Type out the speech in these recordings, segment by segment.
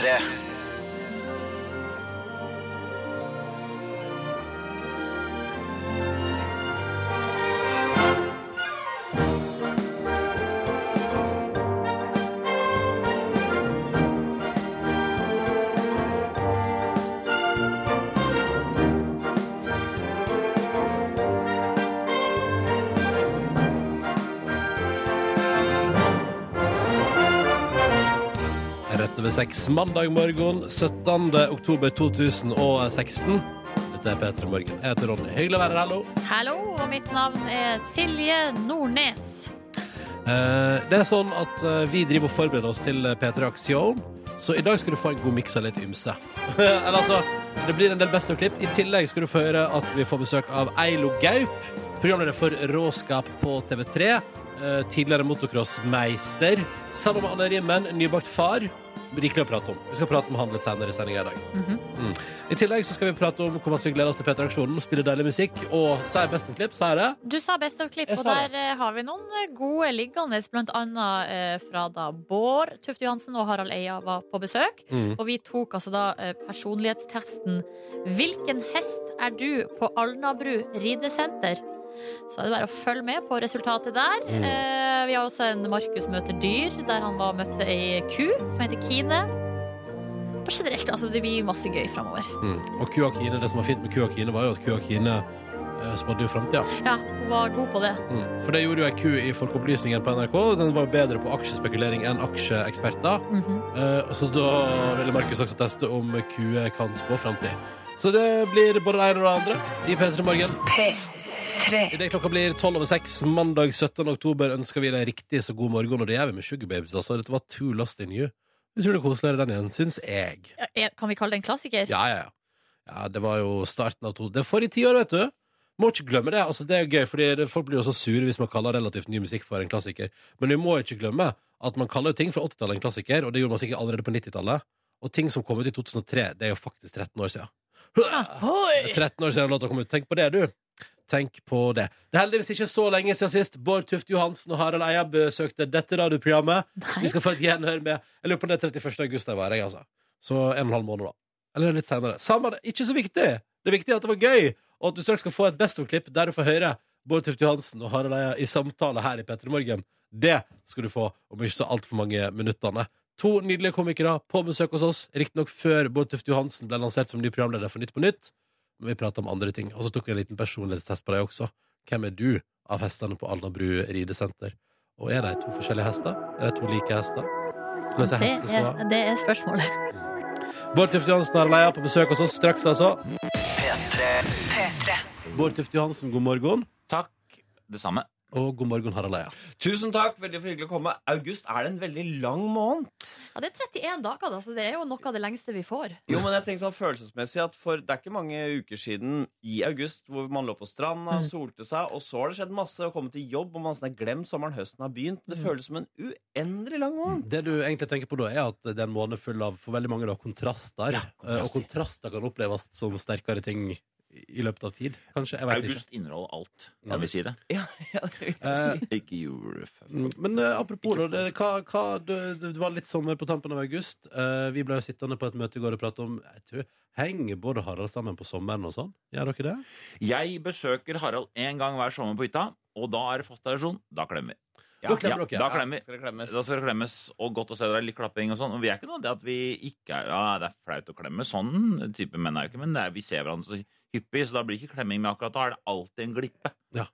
P3. Over seks mandag morgen 17. oktober 2016. Dette er P3 Morgen. Jeg heter Ronny. Hyggelig å være her, hallo. Hallo, og mitt navn er Silje Nordnes. Eh, det er sånn at eh, vi driver og forbereder oss til eh, P3 Aksjon, så i dag skal du få en god miks av litt ymse. Eller altså, det blir en del best of klipp. I tillegg skal du få høre at vi får besøk av Eilo Gaup, programleder for Råskap på TV3. eh, tidligere motocrossmeister. Sammen med Anne Rimmen, nybakt far. Rikelig å prate om. Vi skal prate om han litt senere i sendinga i dag. mm. I tillegg så skal vi prate om hvor man vi glede oss til P3-aksjonen, spille deilig musikk, og så er best of klipp, Sa jeg det Du sa Best of klipp, og der eh, har vi noen eh, gode liggende, blant annet eh, fra da Bård Tufte Johansen og Harald Eia var på besøk. Mm. Og vi tok altså da personlighetstesten Hvilken hest er du på Alnabru ridesenter? Så er det bare å følge med på resultatet der. Mm. Eh, vi har også en Markus møter dyr, der han var møtte ei ku som heter Kine. Og generelt, altså det blir masse gøy framover. Mm. Og Kua Kine, det som var fint med Kua Kine, var jo at Kua Kine eh, spådde jo framtida. Ja, hun var god på det. Mm. For det gjorde jo ei ku i Folkeopplysningen på NRK. Den var jo bedre på aksjespekulering enn aksjeeksperter. -hmm. Eh, så da ville Markus også teste om kuer kan spå framtid. Så det blir både det ene og det andre i P3 Morgen. Idet klokka blir tolv over seks mandag 17. oktober, ønsker vi deg riktig så god morgen. Og det gjør vi med Sugar Babes. Altså. Dette var Too Lost in You. Utrolig koselig den igjen, syns jeg. Eh, Kan vi kalle det en klassiker? Ja, ja, ja. ja det var jo starten av to Det er forrige tiår, vet du. Må ikke glemme det. altså Det er gøy, fordi folk blir jo så sure hvis man kaller relativt ny musikk for en klassiker. Men vi må ikke glemme at man kaller jo ting fra 80-tallet en klassiker, og det gjorde man sikkert allerede på 90-tallet. Og ting som kom ut i 2003, det er jo faktisk 13 år siden. Oi! 13 år siden låta kom ut. Tenk på det, du. Tenk på det. Det er heldigvis ikke så lenge siden sist Bård Tufte Johansen og Harald Eia besøkte dette radioprogrammet. Nei. Vi skal få et gjenhør med Jeg lurer på om det er 31. august jeg var, jeg, altså. Så en og en halv måned, da. Eller litt senere. Samme det. Ikke så viktig. Det viktige er at det var gøy, og at du straks skal få et Best of-klipp der du får høre Bård Tufte Johansen og Harald Eia i samtale her i P3 Morgen. Det skal du få om ikke så altfor mange minuttene. To nydelige komikere på besøk hos oss, riktignok før Bård Tufte Johansen ble lansert som ny programleder for Nytt på Nytt. Vi prater om andre ting. Og så tok jeg en liten personlighetstest på deg også. Hvem er du av hestene på Alnabru ridesenter? Og er de to forskjellige hester? Er de to like hester? Er Det er, det er spørsmålet. Bård Tufte Johansen har leia på besøk hos oss straks, altså. Bård Tufte Johansen, god morgen. Takk. Det samme. Og god morgen, Harald Eia. Tusen takk, veldig for hyggelig å komme. August er det en veldig lang måned. Ja, det er 31 dager, da, så det er jo noe av det lengste vi får. Jo, men jeg tenker sånn følelsesmessig at for Det er ikke mange uker siden i august hvor man lå på stranda, Mm. solte seg, og så har det skjedd masse, og kommet til jobb, og man har glemt sommeren, høsten har begynt. Det Mm. føles som en uendelig lang måned. Det du egentlig tenker på da, er at det er en måned full av for veldig mange da, kontraster. Ja, kontraster. Og kontraster. kontraster kan oppleves som sterkere ting i løpet av tid. Kanskje. Jeg vet ikke. August inneholder alt. Kan vi si det? Ja, ja, det vil jeg Eh, si. Ikke jul. Men eh, apropos, da, det, hva, hva, det, det var litt sommer på tampen av august. Eh, vi ble jo sittende på et møte i går og prate om jeg tror, Henger Bård og Harald sammen på sommeren og sånn? Gjør dere det? Jeg besøker Harald én gang hver sommer på hytta, og da er det fast tradisjon. Da klemmer vi. Da klemmer dere. Da klemmer vi. Skal det klemmes? Da skal det klemmes, og godt å se dere. litt klapping og sånn. Og vi er ikke noe det at vi ikke er Ja, det er flaut å klemme. Sånn type menn er jo ikke, men det er, vi ser hverandre så hyppig, så da blir det ikke klemming. Men akkurat da er det alltid en glippe. Ja.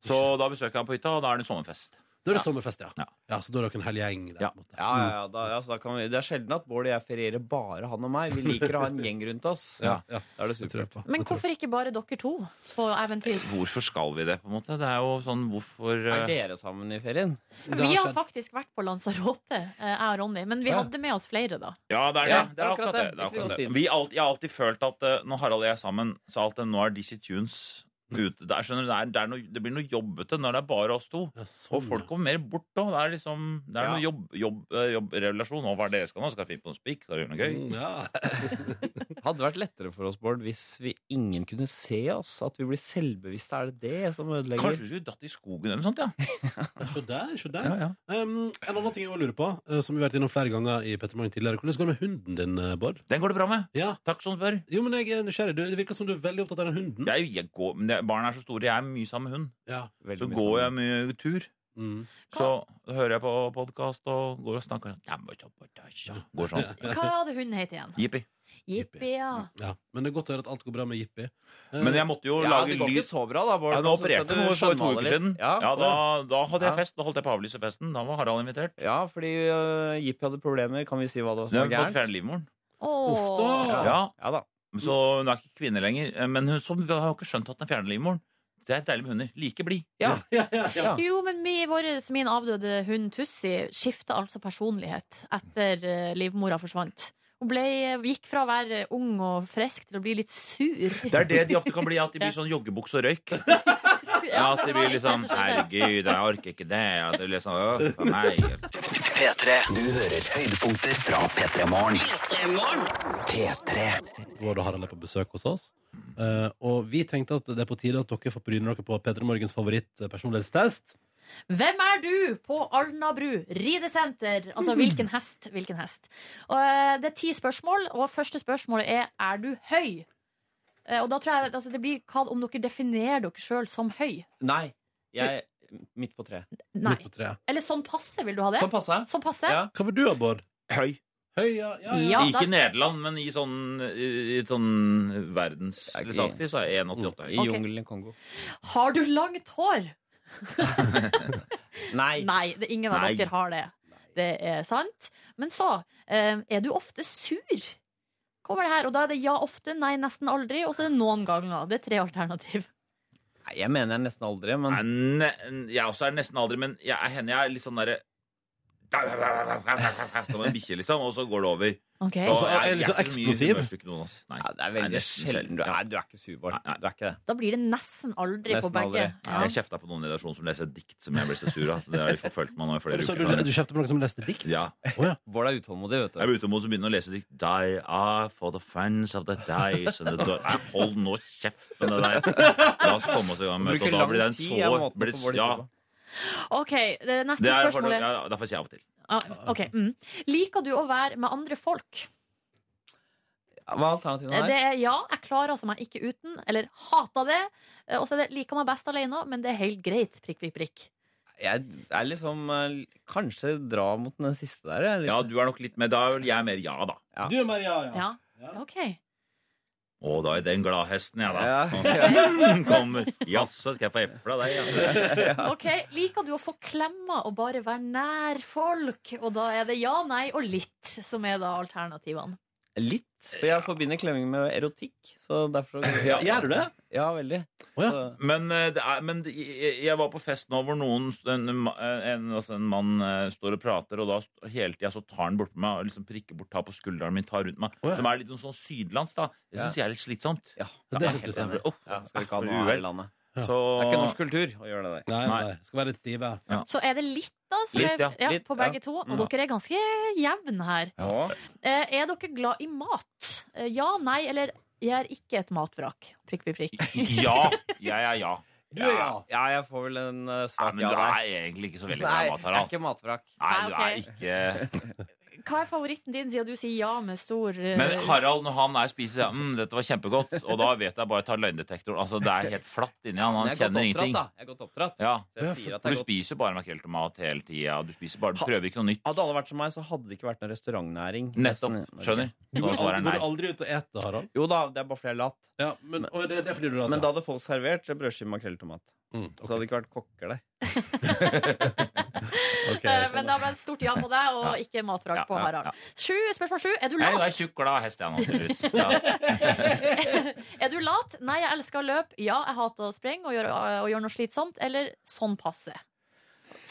Så da besøker jeg ham på hytta, og da er det sommerfest. Da er det Ja. sommerfest, ja. Ja. ja. Så da er dere en hel gjeng der? Ja. på en måte. Ja, ja, ja, da, ja, så da kan vi, Det er sjelden at Bård og jeg ferierer bare han og meg. Vi liker å ha en gjeng rundt oss. Ja. ja. Da er det supert. Men hvorfor ikke bare dere to på eventyr? Hvorfor skal vi det, på en måte? Det er jo sånn hvorfor Er eh, dere sammen i ferien? Vi har skjedd. faktisk vært på Lanzarote, eh, jeg og Ronny. Men vi Ja. hadde med oss flere, da. Ja, det er det. Ja, det er akkurat det. det, er akkurat det. Vi jeg har alltid følt at eh, når Harald og jeg er sammen, så er alt det, nå er Dizzie Tunes ute der. skjønner du, det, er, det, er noe, det blir noe jobbete når det er bare oss to. Ja, sånn, Og folk kommer mer bort da. Det er liksom Det er Ja. noe jobb, jobb, eh, jobbrelasjon. Og hva er det dere skal nå? Skal jeg finne på noe spikk? Skal jeg gjøre noe gøy? Mm, ja. Hadde vært lettere for oss, Bård, hvis vi ingen kunne se oss. At vi blir selvbevisste. Er det det som ødelegger? Kanskje vi skulle dratt i skogen eller noe sånt, ja. Se der, se der. ja. Um, en annen ting jeg lurer på, eh, som vi har vært innom flere ganger i Petter Morgen tidligere. Hvordan går det med hunden din, eh, Bård? Den går det bra med. Ja. Takk som spør. Jo, men jeg er nysgjerrig. Det virker som du er veldig opptatt av den hunden. Jeg, jeg går, men det, barna er så store. Jeg er mye sammen med hund. Ja. Så mye går jeg mye tur. Mm. Så hører jeg på podkast og går og snakker sånn. Går sånn. Hva hadde hunden het igjen? Jippi. Jippi, ja. ja. Men det er godt å høre at alt går bra med Jippi. Eh, Men jeg måtte jo Ja, lage det går lyd. ikke så bra, da, Bård. Ja, nå jeg opererte du for to uker siden. Ja, Ja, da, da hadde jeg fest. Da holdt jeg på å avlyse festen. Da var Harald invitert. ja fordi uh, Jippi hadde problemer. Kan vi si hva det var som Hun var har fått gærent? fjerne livmoren. Uff da. Ja, Ja da. Så hun er ikke kvinne lenger. eh, Men hun som har jo ikke skjønt at hun fjerner livmoren. Det er deilig med hunder. Like blid. Ja. ja, ja, ja. Ja. Jo, men min, vår, min avdøde hund Tussi skifta altså personlighet etter uh, livmora forsvant. Hun ble, gikk fra å være ung og frisk til å bli litt sur. Det er det de ofte kan bli, at de blir sånn joggebukse og røyk. Ja, At det blir litt liksom skjedde. Herregud, jeg orker ikke det. At det blir sånn «Åh, for meg. P3. Du hører høydepunkter fra P3 Morgen. P3. Bård og Harald er på besøk hos oss. Eh, og vi tenkte at det er på tide at dere får bryne dere på P3 Morgens favoritt-personlighetstest. Hvem er du på Alnabru ridesenter? Altså hvilken hest? Hvilken hest? Og, eh, det er ti spørsmål, og første spørsmålet er er du høy? Eh, Og da tror jeg altså, det blir hva om dere definerer dere sjøl som høy. Nei. Jeg er midt på treet. Nei. Midt på treet. Eller sånn passe, vil du ha det? Sånn passe. Sånn passe? Ja. Hva vil du ha, Bård? Høy. Høy, ja. ja, ja. Ja, Ikke da- i Nederland, men i sånn, i sånn verdens er ikke- så er 1,88 I okay. Jungelen i Kongo. Har du langt hår? Nei. Nei, det, ingen av Nei. dere har det. Det er sant. Men så eh, er du ofte sur. Kommer det her, og Da er det ja ofte, nei nesten aldri, og så er det noen ganger. Det er tre alternativ. Nei, jeg mener jeg nesten aldri, men Nei, ne- Jeg også er nesten aldri, men jeg, hender jeg er litt sånn derre Som en bikkje, liksom, og så går det over. Okay. Så Altså, er jeg- jeg litt jeg sånn så eksplosiv? noen av. Nei. ja, det er veldig nesten sjelden. Du er, du er ikke sur, Bård. Du er ikke det. Da blir det nesten aldri på begge. aldri. Ja. Jeg kjefta på noen i redaksjonen som leser dikt som jeg ble så sur av. Så det har de forfulgt meg nå i flere Så uker. du, du kjefter på noen som leste dikt? Ja. Oh, ja. Bård er utålmodig, vet du. Jeg ute utålmodig å begynner å lese dikt. Die are for the friends of the dice. and the Hold nå kjeft med det der. La oss komme oss i gang med det. Og da blir det en er så blir ja. Ok, det neste det er spørsmålet ja, Da får jeg si av og til. ah, ok, mm. Liker du å være med andre folk? Hva er alternativene her? Det er ja, jeg klarer altså meg ikke uten, eller hater det. Eh, Og så er det liker meg best alene, men det er helt greit. Prikk, prikk, prikk. Jeg er liksom eh, Kanskje dra mot den siste der. er Ja, du er nok litt med. Da er vel jeg mer ja, da. Ja. Du er mer ja, ja. Ja, Ja. ok. Å, da er den gladhesten, jeg, da. Ja. Sånn. Kommer. Jaså, skal jeg få eple av deg? Ja. Ok, Liker du å få klemmer og bare være nær folk? Og da er det ja, nei og litt som er da alternativene. Litt. For jeg forbinder klemming med erotikk. Så derfor så Ja, Gjør du det? Ja, veldig. Oh, ja. Så, Men, eh, det er, men det- jeg, var på fest nå hvor noen en, en, altså en mann eh, står og prater, og da hele tida så tar han bort meg og liksom prikker bort, tar på skulderen min, tar rundt meg. Oh, ja. Som er litt sånn sydlands, da. Det syns jeg er litt slitsomt. ja. Det det synes du. Uff, ja, skal vi ikke ha noe her i landet. Ja. Så Det er ikke norsk kultur å gjøre det der. Nei, Nei. nei. Skal være litt stive. Så er det litt, da. Som Litt, er, ja. Litt, på ja. begge to. Og Ja. dere er ganske jevne her. Ja. Eh, er dere glad i mat? Eh, ja, nei, eller jeg er ikke et matvrak. Prikk, prikk, prikk. Ja! Jeg er ja. Du er ja. ja, jeg får vel en svak ja men du er egentlig ikke så veldig glad i mat, jeg er ikke matvrak. Nei, Nei, du er ikke Hva er favoritten din, siden du sier ja med stor uh... Men Harald, når han er spiser, ja, mm, dette var kjempegodt, og da vet jeg bare tar løgndetektoren. Altså, det er helt flatt inni han. Han jeg er godt kjenner ingenting. da. Jeg er godt oppdratt. Ja. Sier du er godt. spiser bare mat hele tida. Du spiser bare, du prøver ikke noe nytt. Hadde alle vært som meg, så hadde det ikke vært noen restaurantnæring. Nettopp. i. Skjønner? Du går, aldri, aldri ut og ete, Harald? Jo da, det er bare fordi jeg er lat. Ja, men, og det, det er fordi du er Men da hadde folk servert brødskive makrelltomat. Mm, Så hadde det ikke vært kokker der. ok, Eh, Men da ble det et stort ja på deg, og ikke matvrak Ja, på Harald. ja. Sju, spørsmål sju. Er du lat? Jeg er tjukk, glad hest, jeg, naturligvis. Ja. er du lat? Nei, jeg elsker å løpe. Ja, jeg hater å sprenge og gjøre, gjør noe slitsomt. Eller sånn passe.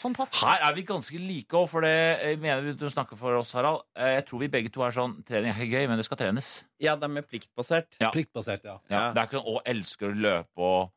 Sånn passe. Her er vi ganske like òg, for det mener mener du snakker for oss, Harald. Eh, Jeg tror vi begge to er sånn Trening er gøy, men det skal trenes. Ja, det er mer pliktbasert. Ja. Pliktbasert, ja. Ja. Ja. Det er ikke sånn 'å, elsker å løpe' og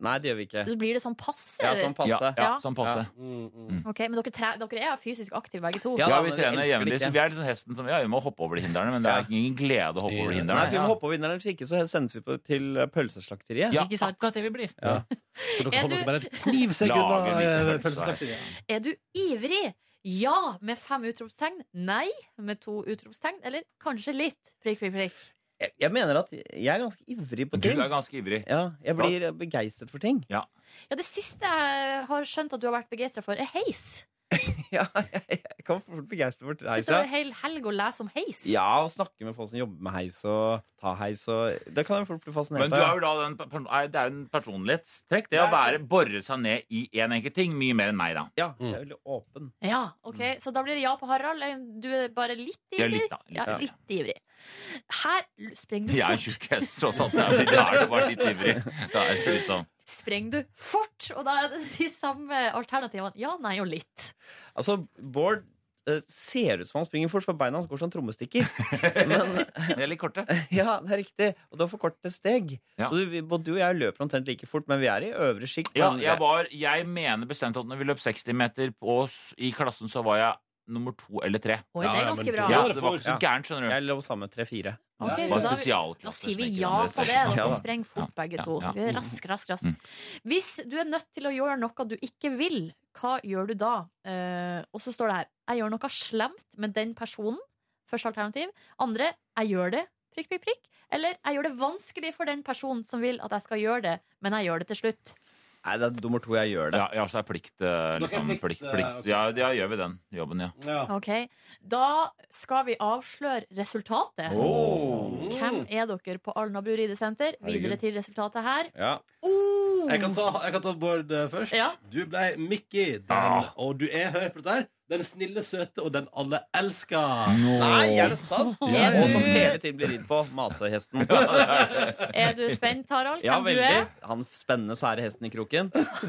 Nei, det gjør vi ikke. Eller blir det sånn passe? Ja, sånn passe. Ja, ja, sånn passe. Mm, mm. Ok, Men dere, tre, dere er fysisk aktive begge to? Ja, Ja, vi trener jevnlig. Så vi er litt sånn hesten som Ja, vi må hoppe over de hindrene, men det er ingen glede å hoppe over de Nei, hindrene. for vi må hoppe over hindrene, hvis ikke så sendes vi på, til pølseslakteriet. Ja, Ikke sant? akkurat det vi blir. Ja. Så dere får du- bare knive seg unna eh, pølse. pølseslakteriet. Er du ivrig? Ja med fem utropstegn. Nei med to utropstegn. Eller kanskje litt. Prikk, prikk, prikk. Jeg, jeg mener at jeg er ganske ivrig på ting. Du er ganske ivrig. Ja, jeg blir begeistret for ting. Ja, Det siste jeg har skjønt at du har vært begeistra for, er heis. Ja, jeg, jeg kan fort begeistre for heis. Sitter du en hel helg og leser om heis. ja, og snakke med folk som jobber med heis og ta heis og Det kan jeg fort bli fascinert Men du er jo da den, det er jo en personlighetstrekk. Det å være bore seg ned i én enkelt ting. Mye mer enn meg, da. Ja, jeg er veldig åpen. Ja, ok, Så da blir det ja på Harald. Du er bare litt Ja, ivrig? litt, da. Litt, Ja, ja. litt ivrig. Her sprenger du Jeg er en tjukk hest, tross alt. Da er du bare litt ivrig. Da er det liksom Sprenger du fort? Og da er det de samme alternativene. Ja, nei og litt. Altså, Bård eh, ser ut som han springer fort, for beina hans går som trommestikker. Men De er litt korte. ja, det er riktig. Og du har for korte steg. Ja. Så du, både du og jeg løper omtrent like fort, men vi er i øvre sjikt. Ja, jeg, var, jeg mener bestemt at når vi løp 60 meter på, i klassen, så var jeg nummer to eller tre. Oi, det er ganske bra. Ja, det var ikke så gærent, skjønner du. Jeg lå sammen med tre-fire. Ok, Ja, så da, da sier vi ja på det. Dere sprenger fort, begge to. er Rask, rask, rask. Mm. Hvis du er nødt til å gjøre noe du ikke vil, hva gjør du da? Uh, og så står det her Jeg gjør noe slemt med den personen. Første alternativ. Andre jeg gjør det. Prikk, prikk, prikk. Eller jeg gjør det vanskelig for den personen som vil at jeg skal gjøre det, men jeg gjør det til slutt. Nei, det er nummer to jeg gjør det. Ja, ja, så er plikt, eh, liksom, plikt, plikt, eh, plikt. ok. Ja, ja, gjør vi den jobben, ja. Ja. Ok, Da skal vi avsløre resultatet. Oh. Hvem er dere på Alnabru ridesenter? Videre Herregud. til resultatet her. Ja. Jeg kan ta, jeg kan ta Bård eh, først. Ja. Du ble Mickey, den, Ah. og du er, hør på dette her, den snille, søte og den alle elsker. Nei, er det sant? Er Og som hele tiden blir ridd på. Masehesten. Er du spent, Harald? Ja, Hvem du veldig. er? Han spennende, sære hesten i kroken.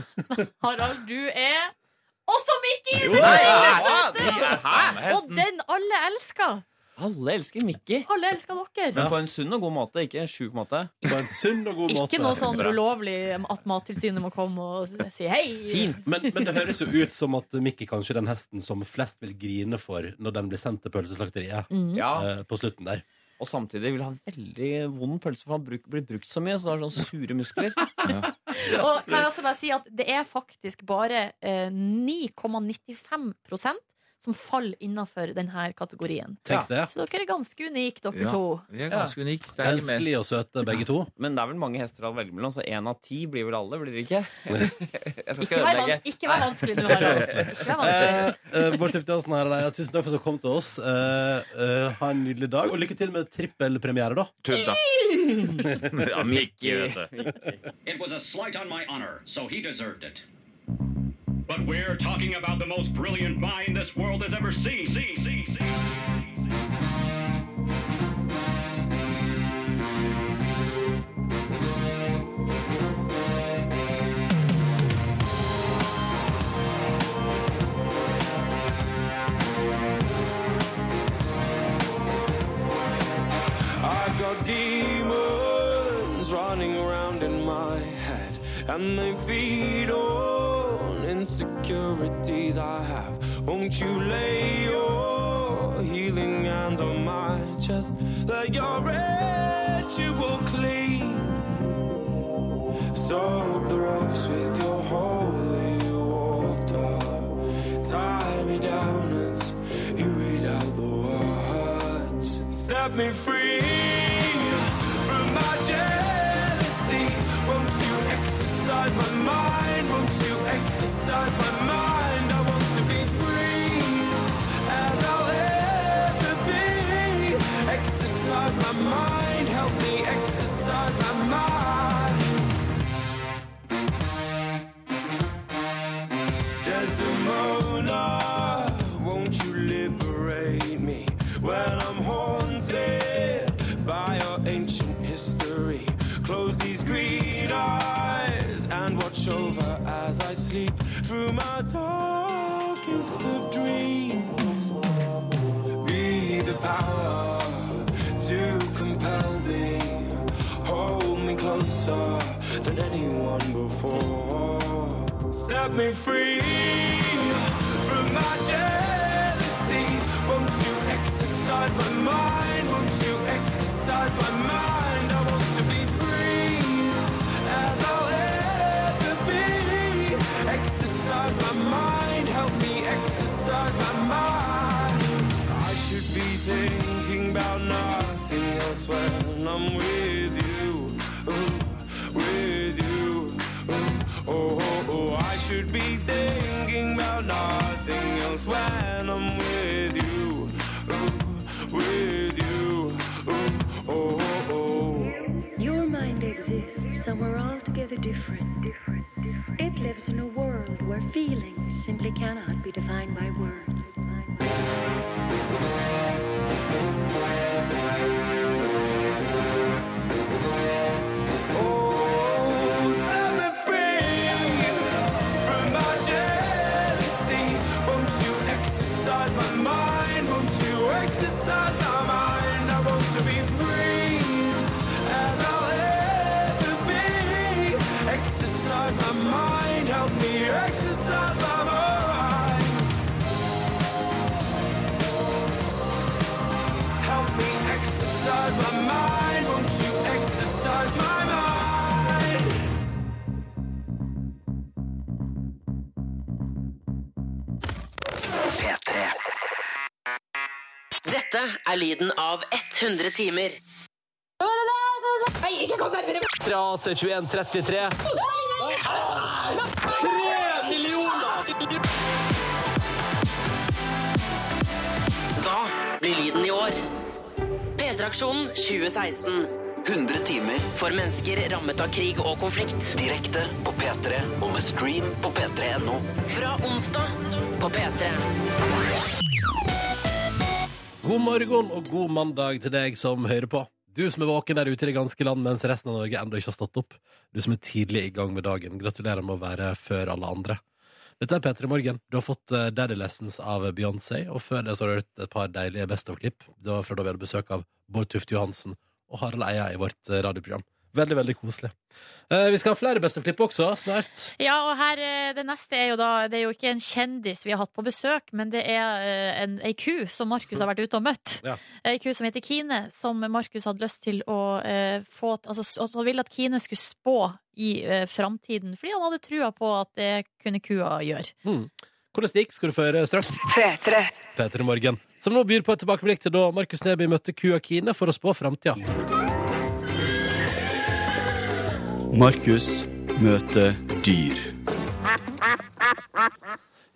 Harald, du er også Mickey! Jo, Den snille, søte! Og den alle elsker! Alle elsker Mickey. Alle elsker dere. Men på en sunn og god måte, ikke en sjuk måte. På en sunn og god måte. Ikke noe sånn ulovlig at Mattilsynet må komme og si hei. Fint. Men, men det høres jo ut som at Mickey kanskje er den hesten som flest vil grine for når den blir sendt til pølseslakteriet Mm. Ja, eh, på slutten der. Og samtidig vil han veldig vond pølse, for han bruk, blir brukt så mye. Så han har sånne sure muskler. Og kan jeg også bare si at det er faktisk bare eh, 9,95 som faller innafor denne kategorien. Tenk det. Så dere er ganske unike, dere Ja. to. Vi er ganske unike. Mer. Elskelige og søte, begge to. Men det er vel mange hester å velge mellom, så én av ti blir vel alle, blir det ikke? Jeg skal Ikke vær, ødelegge. ikke vær vanskelig du, Harald. Eh, eh, Bård Tufte Jansen her, ja, tusen takk for at du kom til oss. Eh, eh, ha en nydelig dag, og lykke til med trippelpremiere, da. Tusen takk. Ja, Mickey, vet du. It was a slight on my honor, so he deserved it. But we're talking about the most brilliant mind this world has ever seen. See, see, see. I've got demons running around in my head, and they feed on insecurities I have. Won't you lay your healing hands on my chest? Let your ritual clean. Soak the ropes with your holy water. Tie me down as you read out the words. Set me free darkest of dreams. Be the power to compel me. Hold me closer. than anyone before. Set me free different. different. Dette er lyden av 100 timer. Fra til 2133. Hva blir lyden i år? P3-aksjonen 2016. 100 timer For mennesker rammet av krig og konflikt. direkte på P3 og med stream på p3.no. Fra onsdag på P3. God morgen og god mandag til deg som hører på. Du som er våken der ute i det ganske land mens resten av Norge ennå ikke har stått opp. Du som er tidlig i gang med dagen. Gratulerer med å være før alle andre. Dette er P3 Morgen. Du har fått eh, Daddy Lessons av Beyoncé, og før det så har du hørt et par deilige Best of-klipp. Det var fra da vi hadde besøk av Bård Tufte Johansen og Harald Eia i vårt eh, radioprogram. Veldig, veldig koselig. Eh, vi skal ha flere Best of-klipp også, snart. Ja, og her, eh, det neste er jo da Det er jo ikke en kjendis vi har hatt på besøk, men det er eh, en, ei ku som Markus har vært ute og møtt. Ja. Ei ku som heter Kine, som Markus hadde lyst til å eh, få Altså, han ville at Kine skulle spå i eh, framtiden, fordi han hadde trua på at det kunne kua gjøre. Hvordan det gikk, skal du få høre straks. P3 Morgen. Som nå byr på et tilbakeblikk til da Markus Neby møtte kua Kine for å spå framtida. Markus møter dyr.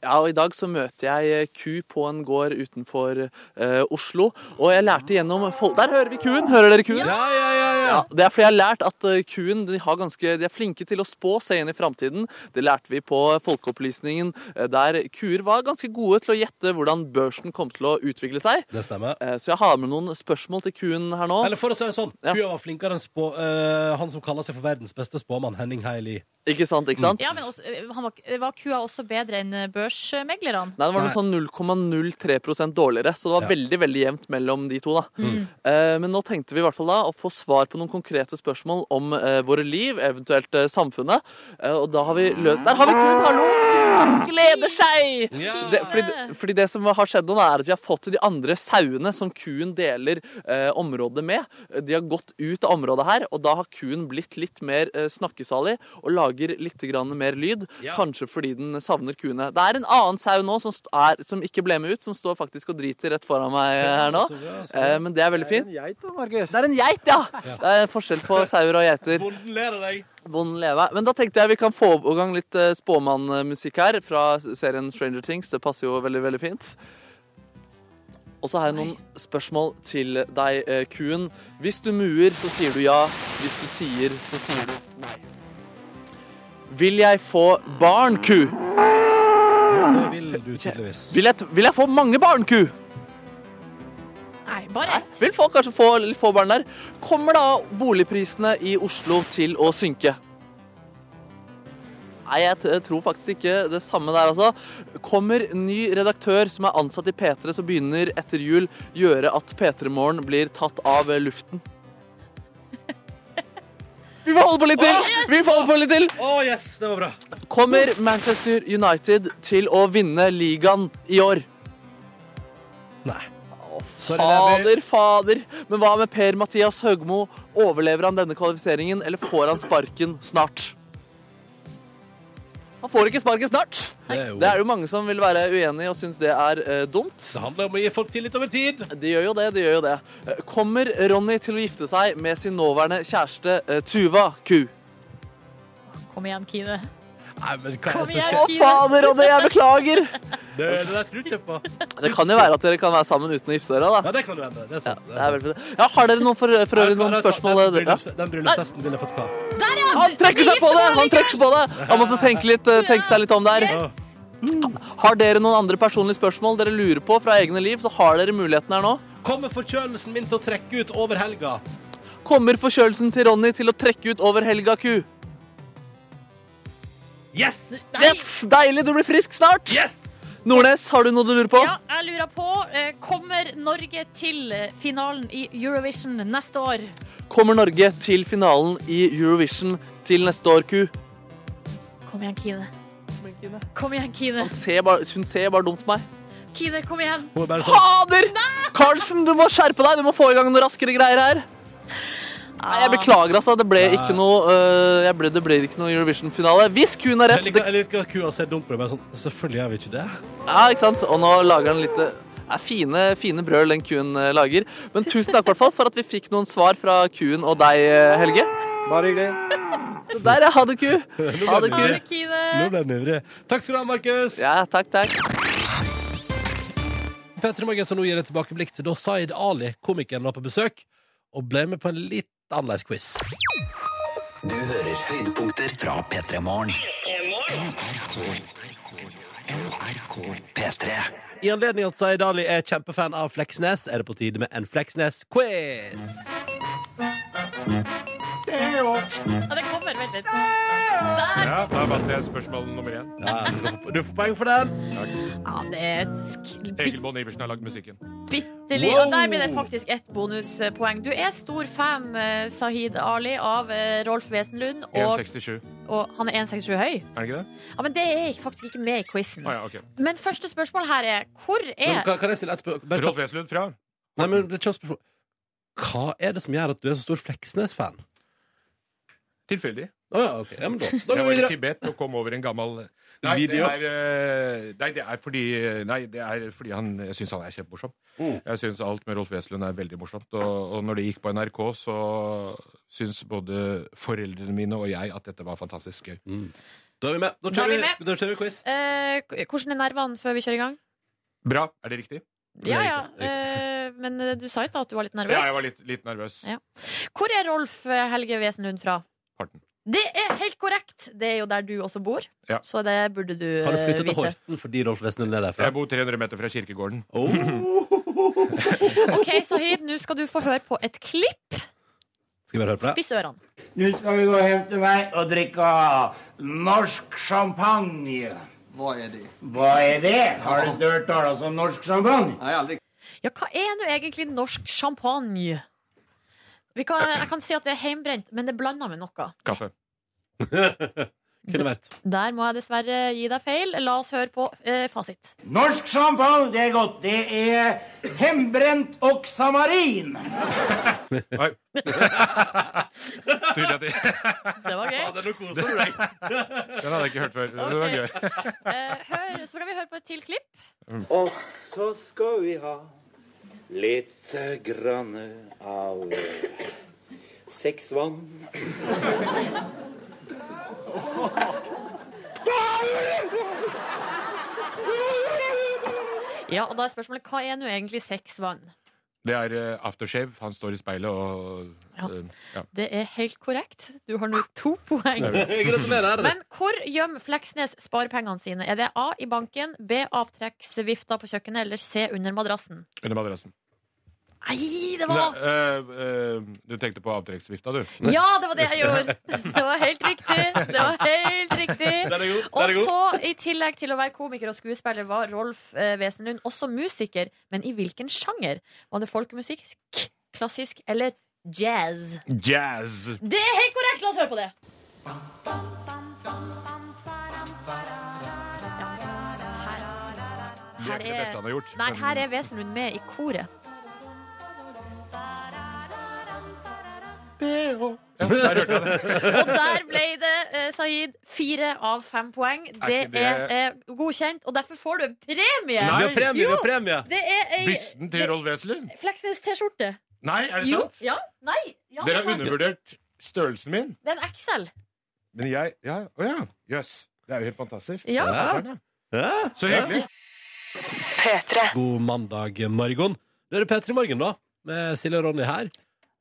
Ja, og I dag så møter jeg eh, ku på en gård utenfor eh, Oslo. Og jeg lærte gjennom. Der hører vi kuen! Hører dere kuen? Ja, ja, ja, ja. Ja, det er fordi jeg har lært at eh, kuen de, har ganske, de er flinke til å spå seg inn i framtiden. Det lærte vi på Folkeopplysningen, eh, der kuer var ganske gode til å gjette hvordan børsen kom til å utvikle seg. Det stemmer. Eh, Så jeg har med noen spørsmål til kuen her nå. Eller for å si det sånn, kua var flinkere enn spå, uh, han som kaller seg for verdens beste spåmann, Henning Heili. Ikke sant? ikke sant? Ja, men også, eh, han var, var kua også bedre enn eh, børsmeglerne? Nei, det var noe sånn 0,03% dårligere, så det var Ja. veldig veldig jevnt mellom de to. da. Eh, men nå tenkte vi i hvert fall da å få svar på noen konkrete spørsmål om eh, våre liv, eventuelt eh, samfunnet. Eh, og da har vi løst Der har vi kuen! Hallo! Gleder seg! Ja. Det, fordi, fordi det som har skjedd nå, er at vi har fått de andre sauene som kuen deler området med. De har gått ut av området her, og da har kuen blitt litt mer snakkesalig og lager litt grann mer lyd. Ja. Kanskje fordi den savner kuene. Det er en annen sau nå som, st- er, som ikke ble med ut, som står faktisk og driter rett foran meg her nå. Så bra, så bra. Eh, men det er veldig fint. geit da, Markus. Det er en geit, ja! Det er forskjell på sauer og geiter. Bonden ler av deg. Bonden leve. Men da tenkte jeg vi kan få i gang litt eh, spåmannmusikk her fra serien Stranger Things. Det passer jo veldig, veldig fint. Og så har jeg noen spørsmål til deg, eh, kuen. Hvis du muer, så sier du ja. Hvis du tier, så sier du nei. Vil jeg få barn, ku? Det vil du tydeligvis. Vil jeg, vil jeg få mange barn, ku? Nei, bare ett. Vil folk kanskje få litt få barn der. Kommer da boligprisene i Oslo til å synke? Nei, jeg, t jeg tror faktisk ikke det samme der, altså. Kommer ny redaktør som er ansatt i P3 som begynner etter jul, gjøre at P3 Morgen blir tatt av luften? Vi får holde på litt til! Vi får holde på litt til. Oh, yes, det var bra. Kommer Manchester United til å vinne ligaen i år? Nei. Sorry, Fader, fader. Men hva med Per-Mathias Høgmo? Overlever han denne kvalifiseringen, eller får han sparken snart? Han får ikke sparken snart. Det er jo- Det er jo mange som vil være uenig og syns det er eh, dumt. Det handler om å gi folk tillit over tid. De gjør jo det, de gjør jo det. Eh, Kommer Ronny til å gifte seg med sin nåværende kjæreste eh, Tuva Ku? Kom igjen, Kine. Nei, men hva er det som skjer? Å, fader, Ronny, jeg beklager! Det, det der tror jeg på. Det kan jo være at dere kan være sammen uten å gifte dere, da. Ja, det kan du hende. Det er sant. Det er. Ja, har dere noen for, for øvrig noen spørsmål? Den, Ja. den bryllupsfesten ville fått hva? Der, ja! Han trekker seg på det! Han trekker seg på det! Han måtte tenke, litt, eh, tenke seg litt om der. Har dere noen andre personlige spørsmål dere lurer på fra egne liv, så har dere muligheten her nå. Kommer forkjølelsen min til å trekke ut over helga? Kommer forkjølelsen til Ronny til å trekke ut over helga, ku? Yes! Yes! Deilig, du blir frisk snart. Yes! Nordnes, har du noe du lurer på? Ja, jeg lurer på, eh, kommer Norge til finalen i Eurovision neste år? Kommer Norge til finalen i Eurovision til neste år, ku? Kom igjen, Kine. Kom igjen, Kine. Han ser bare, hun ser bare dumt på meg. Kine, kom igjen. Sånn Fader! Carlsen, du må skjerpe deg! Du må få i gang noen raskere greier her. Nei, jeg beklager, altså. Det ble ikke noe, øh, jeg ble, det blir ikke noe Eurovision-finale. Hvis kuen har Jeg rett liker, jeg liker at kua ser dumt på det. Sånn, selvfølgelig gjør vi ikke det. Ja, ikke sant? Og nå lager han litt Det er fine, fine brøl den kuen eh, lager. Men tusen takk hvertfall, for at vi fikk noen svar fra kuen og deg, eh, Helge. Bare hyggelig. Der, ja. Ha det, ku. Ha det, Ha ku. Kine. Nå ble den ivrig. Takk skal du ha, Markus. Ja, takk, takk. Petter Morgen som nå gir et tilbakeblikk til da Zaid Ali, komikeren, var på besøk og ble med på en litt annerledes quiz. Du hører høydepunkter fra P3 Morgen. P3. I anledning at Zaid Ali er kjempefan av Fleksnes, er det på tide med en Fleksnes-quiz. Ja, det kommer. Vent litt. Der! Ja, da vant jeg spørsmål nummer én. Ja, du, skal få, du får poeng for den. Ja, det er et sk- Egil Bonn Iversen har lagd musikken. bitte Wow. Og der blir det faktisk ett bonuspoeng. Du er stor fan, eh, Sahid Ali, av eh, Rolf Wesenlund. Og, 1,67. og han er 1,67 høy. Er det ikke det? Ja, Men det er faktisk ikke med i quizen. Ah, ja, ok. Men første spørsmål her er hvor Men, er kan, kan jeg stille et spørsmål? Bare Rolf kjapt. Wesenlund fra Nei, men det er et kjapt spørsmål. Hva er det som gjør at du er så stor Fleksnes-fan? Tilfeldig. Ah, ja, ok. Ja, men da, da Jeg var i. Tibet og kom over en gammel Nei, det er, eh, nei, det er fordi Nei, det er fordi han Jeg syns han er kjempemorsom. Mm. Jeg syns alt med Rolf Wesenlund er veldig morsomt. Og, og når det gikk på NRK, så syns både foreldrene mine og jeg at dette var fantastisk gøy. Da er vi med. Da er kjører da vi, med. da kjører vi quiz. eh, Hvordan er nervene før vi kjører i gang? Bra. Er det riktig? Ja, ja. Eh, men eh, du sa i stad at du var litt nervøs. Ja, jeg var litt, litt nervøs. Ja. Hvor er Rolf eh, Helge Wesenlund fra? Horten. Det er helt korrekt! Det er jo der du også bor. Ja. Så det burde du Har du eh, flyttet til vite. Horten fordi Rolf Wesenlund er derfra? Jeg bor 300 meter fra kirkegården. Oh. OK, Sahid, nå skal du få høre på et klipp. Skal vi bare høre på det? Spiss ørene. Nå skal vi gå hjem til meg og drikke norsk champagne. Hva er det? Hva er det? Har du hørt tale om norsk champagne? Nei, aldri. Ja, hva er nå egentlig norsk champagne? Vi kan, jeg kan si at det er heimbrent, men det er blanda med noe. Kaffe. Kunne vært. Der må jeg dessverre gi deg feil. La oss høre på eh, fasit. Norsk champagne, det er godt. Det er hembrent oksamarin. Oi. Trodde jeg det. Var gøy. Ja, nå koser du deg. Den hadde jeg ikke hørt før. Det var gøy. Eh, hør, så skal vi høre på et til klipp. Og så skal vi ha litt grann av sexvann. Ja, og da er spørsmålet hva er nå egentlig sexvann? Det er eh, aftershave. Han står i speilet og ja. ja. Det er helt korrekt. Du har nå to poeng. Gratulerer. Men hvor gjemmer Fleksnes sparepengene sine? Er det A i banken, B avtrekksvifta på kjøkkenet eller C under madrassen? Under madrassen. Nei, det var Nei, øh, øh, du tenkte på avtrekksvifta, du? Ja, det var det jeg gjorde! Det var helt riktig. Det var helt riktig. Og så, i tillegg til å være komiker og skuespiller, var Rolf eh, Wesenlund også musiker. Men i hvilken sjanger? Var det folkemusikk, klassisk eller jazz? Jazz. Det er helt korrekt! La oss høre på det. Her er her er Wesenlund med i koret. Ja, der hørte jeg det. Og der ble det, eh, Saeed, fire av fem poeng. Det ikke det- er eh, godkjent, og derfor får du en premie! Nei. Vi har premie, vi har premie. Det er ei Bysten til Rolf Wesenlund? Fleksnes-T-skjorte. Nei, er det Jo, sant? Ja, nei, ja, Dere det er har undervurdert størrelsen min. Det er en XL. Men jeg Ja, å ja. Jøss. Det er jo helt fantastisk. Ja. Ja. Ja. Så hyggelig. God mandag Margon. Det er P3 Morgen, da, med Silje og Ronny her.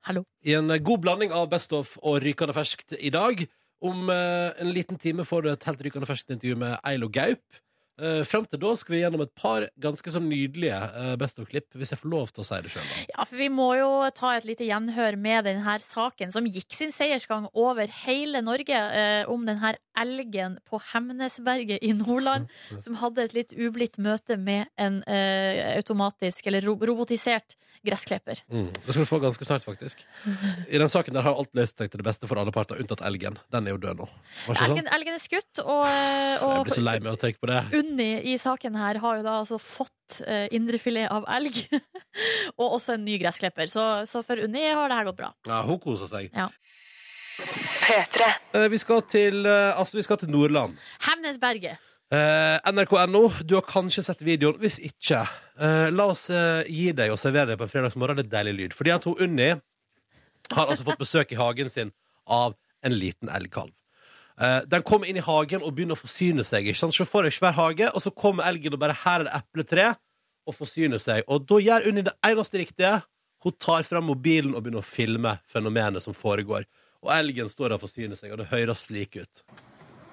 Hallo. I en god blanding av Best of og Rykende ferskt i dag. Om eh, en liten time får du et helt rykende ferskt intervju med Eilo Gaup. Uh, Fram til da skal vi gjennom et par ganske så nydelige uh, Best of-klipp, hvis jeg får lov til å si det sjøl. Ja, for vi må jo ta et lite gjenhør med denne saken som gikk sin seiersgang over hele Norge, uh, om denne elgen på Hemnesberget i Nordland, som hadde et litt ublidt møte med en uh, automatisk, eller ro robotisert gressklipper. Mm. Det skal du få ganske snart, faktisk. I den saken der har alt løst seg til det beste for alle parter, unntatt elgen. Den er jo død nå. Elgen, sånn? elgen er skutt, og, og Jeg blir så lei meg av å tenke på det. Unni i saken her har jo da altså fått uh, indrefilet av elg, og også en ny gressklipper. Så, så for Unni har det her gått bra. Ja, hun koser seg. Ja. Eh, vi, skal til, eh, altså, vi skal til Nordland. Hemnesberget. Eh, NRK.no, du har kanskje sett videoen. Hvis ikke, eh, la oss eh, gi deg og servere deg på en fredagsmorgen litt deilig lyd. Fordi at hun Unni har altså fått besøk i hagen sin av en liten elgkalv. Eh, den kommer inn i hagen og begynner å forsyne seg. Ikke sant? Så får jeg svær hage, og så kommer elgen og bare her er det epletre, og forsyner seg. Og da gjør Unni det eneste riktige. Hun tar fram mobilen og begynner å filme fenomenet som foregår. Og elgen står der og forsyner seg, og det høres slik ut.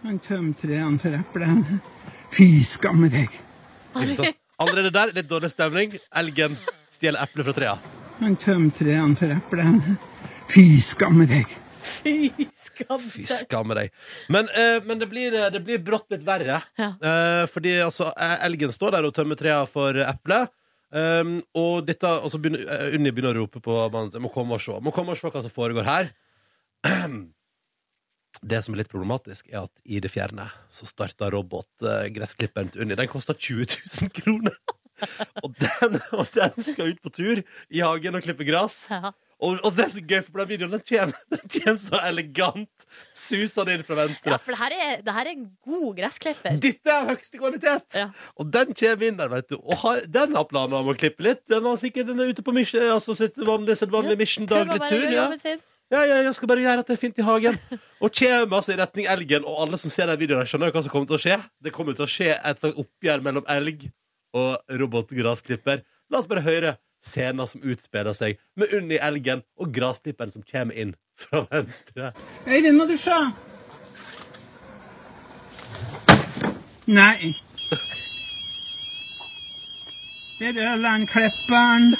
Han tømmer trærne for eplene. Fy skamme deg. Allerede der, litt dårlig stemning. Elgen stjeler epler fra trea. Han tømmer trærne for eplene. Fy skamme deg. Fy skam Fy skamme deg. Men, eh, men det, blir, det blir brått litt verre. Eh, fordi altså, eh, elgen står der og tømmer trea for eple. Um, og dette, og så begynner, eh, Unni begynner å rope på mannen sin. Må komme og se. Må komme og se hva som foregår her. Det som er litt problematisk, er at i det fjerne så starta robotgressklipperen til Unni. Den koster 20 000 kroner! og, den, og den skal ut på tur i hagen og klippe gress. Og, og det er så gøy, for den videoen den kommer, den kommer så elegant susende inn fra venstre. Ja, for det her er, det her er en god gressklipper. Dette er høyeste kvalitet! Og den kommer inn der, vet du. Og har, den har planer om å klippe litt. Den har sikkert den er ute på mission, altså sitt vanlige, sitt vanlige mission daglig tur. Ja. Ja, ja, jeg skal bare gjøre at det er fint i hagen. Og kommer altså i retning elgen, og alle som ser den videoen, skjønner hva som kommer til å skje. Det kommer til å skje et slags oppgjør mellom elg og robotgrasklipper. La oss bare høre scenen som utspiller seg med Unni elgen og grasklipperen som kommer inn fra venstre. Øyvind, må du se. Nei. Det er Ørlandklipperen.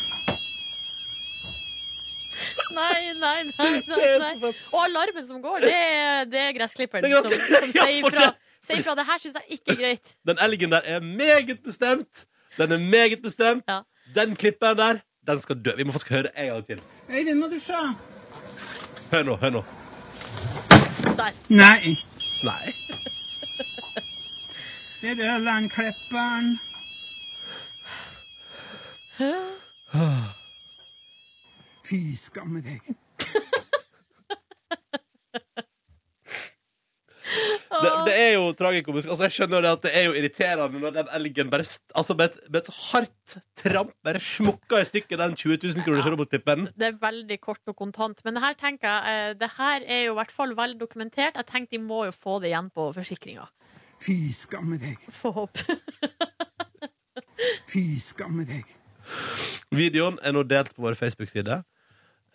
Nei, nei, nei. nei, nei. Og alarmen som går, det er, det er gressklipperen Det er som, som sier ifra. Sier fra. Det her syns jeg ikke er greit. Den elgen der er meget bestemt. Den er meget bestemt. Den klippen der, den skal dø. Vi må faktisk høre en gang til. Øyvind, må du se. Hør nå, hør nå. Nei. Nei. Det er Ørlandklipperen. Fy skamme deg. Det, det er jo tragikomisk. Altså, jeg skjønner det at det er jo irriterende når den elgen bare st altså, med, et, med et hardt tramp bare smukker i stykker den 20 000 kroners robottippen. Det er veldig kort og kontant. Men det her tenker jeg, eh, det her er jo i hvert fall vel dokumentert. Jeg tenker de må jo få det igjen på forsikringa. Fy skamme deg. Få håpe. Fy skamme deg. Videoen er nå delt på vår Facebook-side.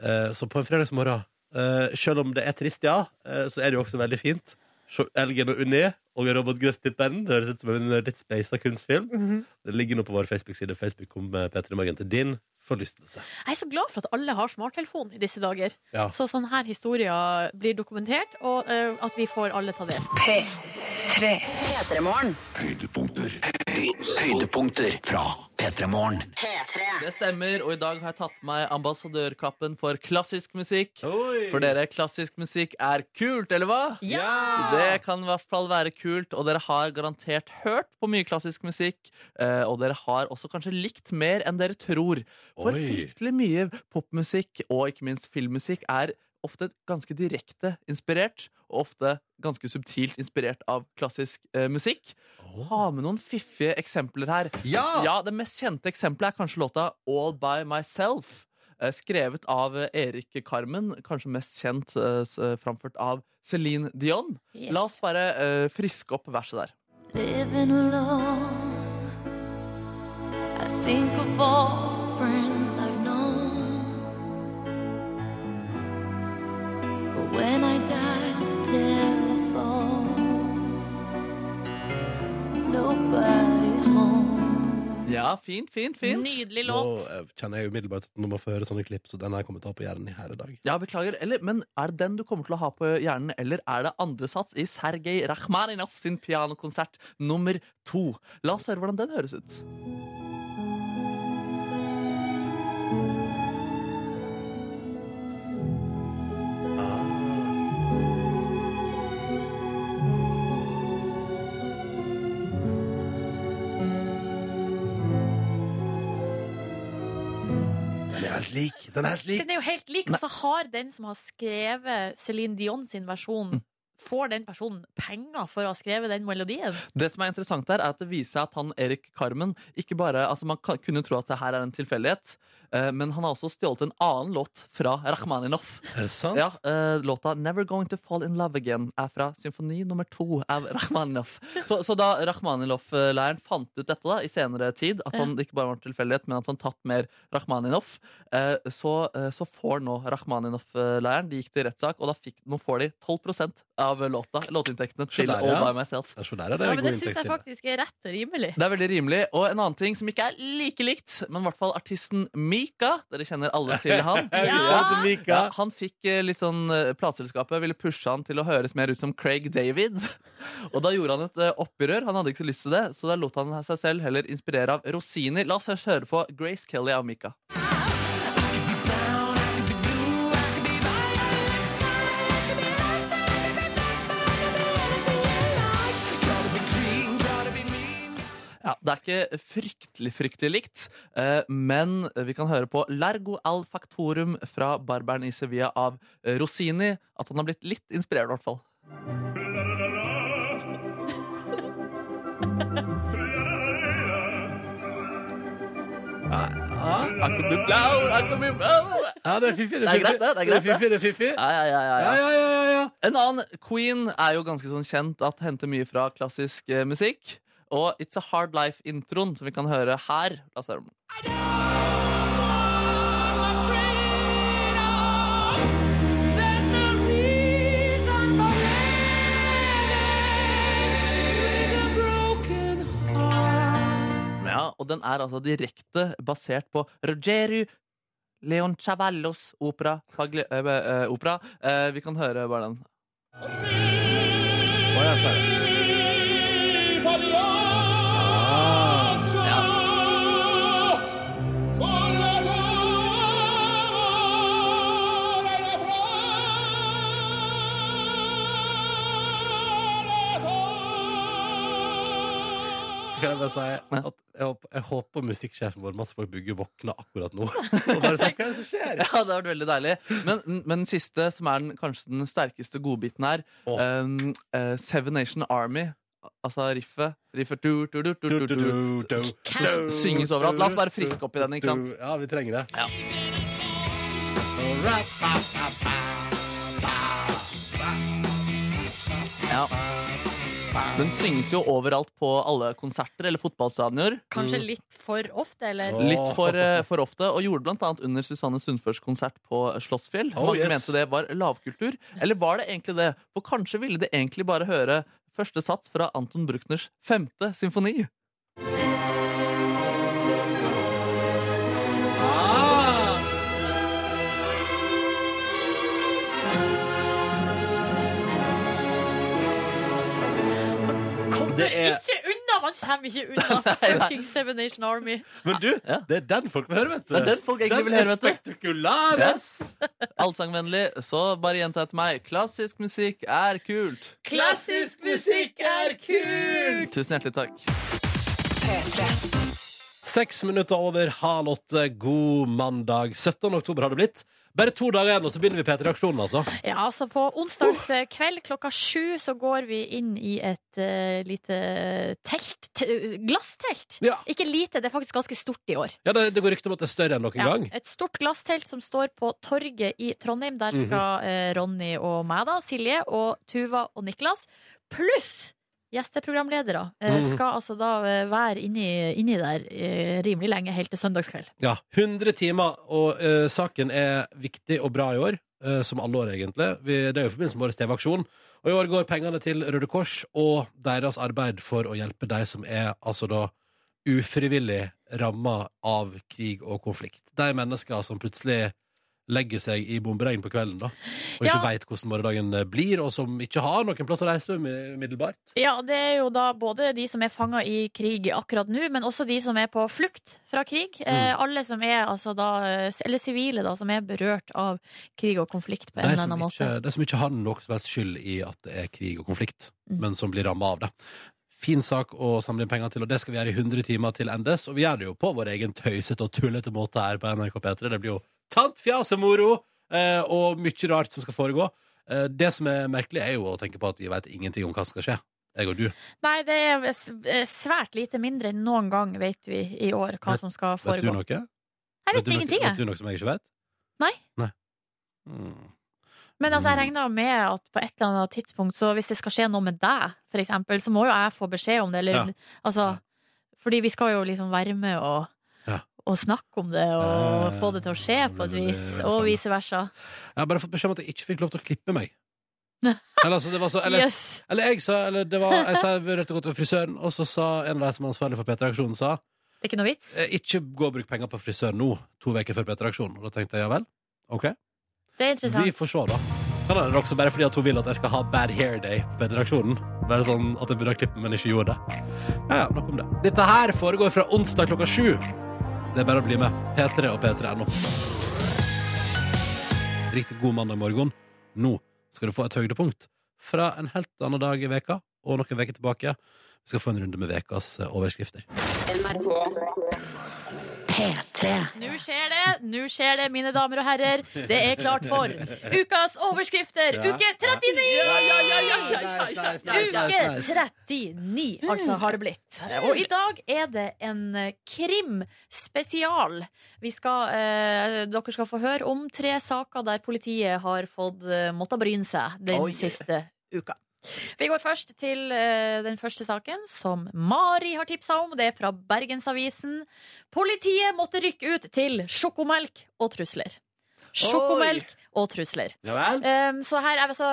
Eh, så på en fredagsmorgen, uh, selv om det er trist, ja, eh, så er det jo også veldig fint. Se Elgen og Unni og robotgresstipperen. Det høres ut som en litt speisa kunstfilm. Mhm. Det ligger nå på vår Facebook-side. Facebook kom med P3 Morgen til din forlystelse. Jeg er så glad for at alle har smarttelefon i disse dager. Ja. Så sånne her historier blir dokumentert, og uh, at vi får alle ta del. P3. P3morgen. Høydepunkter. Høy, høydepunkter fra P3 Morgen. Det stemmer, og i dag har jeg tatt på meg ambassadørkappen for klassisk musikk. For dere, klassisk musikk er kult, eller hva? Ja! Det kan i hvert fall være kult, og dere har garantert hørt på mye klassisk musikk. eh, Og dere har også kanskje likt mer enn dere tror. For Oi. fryktelig mye popmusikk, og ikke minst filmmusikk, er ofte ganske direkte inspirert, og ofte ganske subtilt inspirert av klassisk eh, musikk. Ha med noen fiffige eksempler her. Ja! Det mest kjente eksempelet er kanskje låta All By Myself. eh, Skrevet av Erik Carmen, kanskje mest kjent eh, eh, framført av Celine Dion. Yes. La oss bare uh, friske opp verset der. Living alone, I think of all the friends I've known. But when I die, the Ja, fint, fint, fint. Nydelig Nå låt. eh, kjenner jeg umiddelbart at nå må få høre sånne klipp, så den er kommet til å ha på hjernen i hele dag. Ja, beklager. Eller, men er det den du kommer til å ha på hjernen, eller er det andre sats i Sergej Rakhmaninov sin pianokonsert nummer to? La oss høre hvordan den høres ut. Lik! Den er helt lik! Den er jo helt lik. og så har den som har skrevet Céline Dion sin versjon, får den personen penger for å ha skrevet den melodien? Det som er interessant her, er at det viser seg at han Erik Carmen ikke bare, altså Man kan, kunne tro at det her er en tilfeldighet, men han har også stjålet en annen låt fra Rakhmaninov. Er det sant? Ja, eh, Låta 'Never Going To Fall In Love Again' er fra symfoni nummer to av Rakhmaninov. Så, så da Rakhmaninov-leiren fant ut dette da, i senere tid, at han, ikke bare var en tilfeldighet, men at han tatt mer Rakhmaninov, eh, så, eh, så får nå Rakhmaninov-leiren De gikk til rettssak, og da fikk, nå får de 12% av låta, låtinntektene til der, All. By Myself. Ja, så der er det Ja, men det syns jeg faktisk er rett og rimelig. Det er veldig rimelig. Og en annen ting som ikke er like likt, men i hvert fall artisten Mika. Dere kjenner alle til han. Ja. Ja, han fikk eh, litt sånn eh, Plateselskapet ville pushe han til å høres mer ut som Craig David. Og da gjorde han et eh, opprør. Han hadde ikke så lyst til det, så da lot han seg selv heller inspirere av rosiner. La oss høre på Grace Kelly av Mika. Ja, Det er ikke fryktelig fryktelig likt, eh, men vi kan høre på Largo al factorum fra Barberen i Sevilla av Rosini. At han har blitt litt inspirert, i hvert fall. Ja, det er fiffig. Det er greit, det. er greit, det. fiffig, det er fiffig. Ja, ja, ja, ja, Ja, ja, ja, ja. En annen Queen er jo ganske sånn kjent at henter mye fra klassisk eh, musikk. Og It's a Hard Life-introen, som vi kan høre her. La oss høre den. Ja, og den er altså direkte basert på Rogerio Leon Chavallos opera. Fagli, øh, øh, opera. Eh, vi kan høre bare den. Oh, ja, Kan jeg bare si at jeg håper, jeg håper musikksjefen vår Mats Borg Bugge våkner akkurat nå. Og bare sier hva er det som skjer? Ja, det har vært veldig deilig. Men, men den siste, som er den, kanskje den sterkeste godbiten her, um, uh, Seven Nation Army. Altså riffet. Riffet du, du, du, du, du, du, du, Som synges overalt. La oss bare friske opp i den, ikke sant? Ja, vi trenger det. Ja. Ja. Den synges jo overalt på alle konserter eller fotballstadioner. Kanskje litt for ofte, eller? Litt for, eh, for ofte, og gjorde blant annet under Susanne Sundførs konsert på Slottsfjell. Oh, Mange yes. mente det var lavkultur. Eller var det egentlig det? For kanskje ville de egentlig bare høre første sats fra Anton Bruckners femte symfoni. Det er- ikke unna! Man kommer ikke unna fucking Seven Nation Army. Men du, det er den folk vil høre, vet du. Det er den folk egentlig vil høre, vet du. spektakulær, ass! Allsangvennlig, så bare gjenta etter meg. Klassisk musikk er kult. Klassisk musikk er kult! Tusen hjertelig takk. Seks minutter over halv åtte. God mandag. 17. oktober har det blitt. Bare to dager igjen, og så begynner vi P3-aksjonen, altså. Ja, altså På onsdagskveld klokka sju så går vi inn i et uh, lite telt. Glasstelt. Ikke lite, det er faktisk ganske stort i år. Ja, det, det går rykter om at det er større enn noen Ja, gang. et stort glasstelt som står på torget i Trondheim. Der skal eh, Ronny og meg, da, Silje og Tuva og Niklas, pluss gjesteprogramledere, eh, Mhm. skal altså da eh, være inni, inni der eh, rimelig lenge, helt til søndagskveld. Ja, 100 timer, og eh, saken er viktig og bra i år, eh, som alle år egentlig. Vi, det er jo i forbindelse med årets TV-aksjon. Og i år går pengene til Røde Kors og deres arbeid for å hjelpe de som er altså da ufrivillig ramma av krig og konflikt. De mennesker som plutselig legger seg i bomberegn på kvelden da, og ikke Ja. veit hvordan morgendagen blir, og som ikke har noen plass å reise umiddelbart. Ja, det er jo da både de som er fanga i krig akkurat nå, men også de som er på flukt fra krig. Eh, Mm. alle som er altså da, eh, eller sivile da, som er berørt av krig og konflikt på en eller annen måte. de som ikke har noe som helst skyld i at det er krig og konflikt, Mm. men som blir ramma av det. Fin sak å samle inn penger til, og det skal vi gjøre i 100 timer til endes. Og vi gjør det jo på vår egen tøysete og tullete måte her på NRK P3. Det blir jo tant moro, eh, og mye rart som skal foregå. Eh, det som er merkelig, er jo å tenke på at vi vet ingenting om hva som skal skje. Jeg og du. Nei, det er eh, svært lite mindre enn noen gang, vet vi, i år, hva Vet- som skal foregå. Vet du noe? Jeg vet vet ingenting, Vet du noe som jeg ikke vet? Nei. Nei. Hmm. Men altså, jeg regner med at på et eller annet tidspunkt, så hvis det skal skje noe med deg, for eksempel, så må jo jeg få beskjed om det, eller Ja. altså Fordi vi skal jo liksom være med og, Og snakke om det, og eh, få det til å skje på et vis, og vice versa. Jeg har bare fått beskjed om at jeg ikke fikk lov til å klippe meg. Eller, altså, det var så, eller, Yes. eller jeg sa eller det var, Jeg sa jeg og slett til frisøren, og så sa en av de som er ansvarlig for P3-aksjonen, sa Det er ikke noe vits? eh, ikke gå og bruk penger på frisør nå, to uker før P3-aksjonen. Og da tenkte jeg ja vel, OK. Det er interessant. Vi får se, da. Kan hende det er også bare fordi at hun vil at jeg skal ha bad hair day på P3-aksjonen. Bare sånn at jeg burde ha klippet, men ikke gjorde det. Ja, ja, nok om det. Dette her foregår fra onsdag klokka sju. Det er bare å bli med. P3 og P3.no. Riktig god mandag morgen. Nå skal du få et høydepunkt fra en helt annen dag i veka og noen veker tilbake. Vi skal få en runde med vekas overskrifter. overskrifter. Nå skjer det, nå skjer det, mine damer og herrer. Det er klart for ukas overskrifter! Uke 39! Uke 39, altså, mm. har det blitt. Og i dag er det en krimspesial. Vi skal, eh, dere skal få høre om tre saker der politiet har fått eh, måttet bryne seg den siste uka. Vi går først til eh, den første saken, som Mari har tipsa om. Det er fra Bergensavisen. Politiet måtte rykke ut til sjokomelk og trusler. Sjokomelk og trusler. Ja vel? Um, så her er vi så,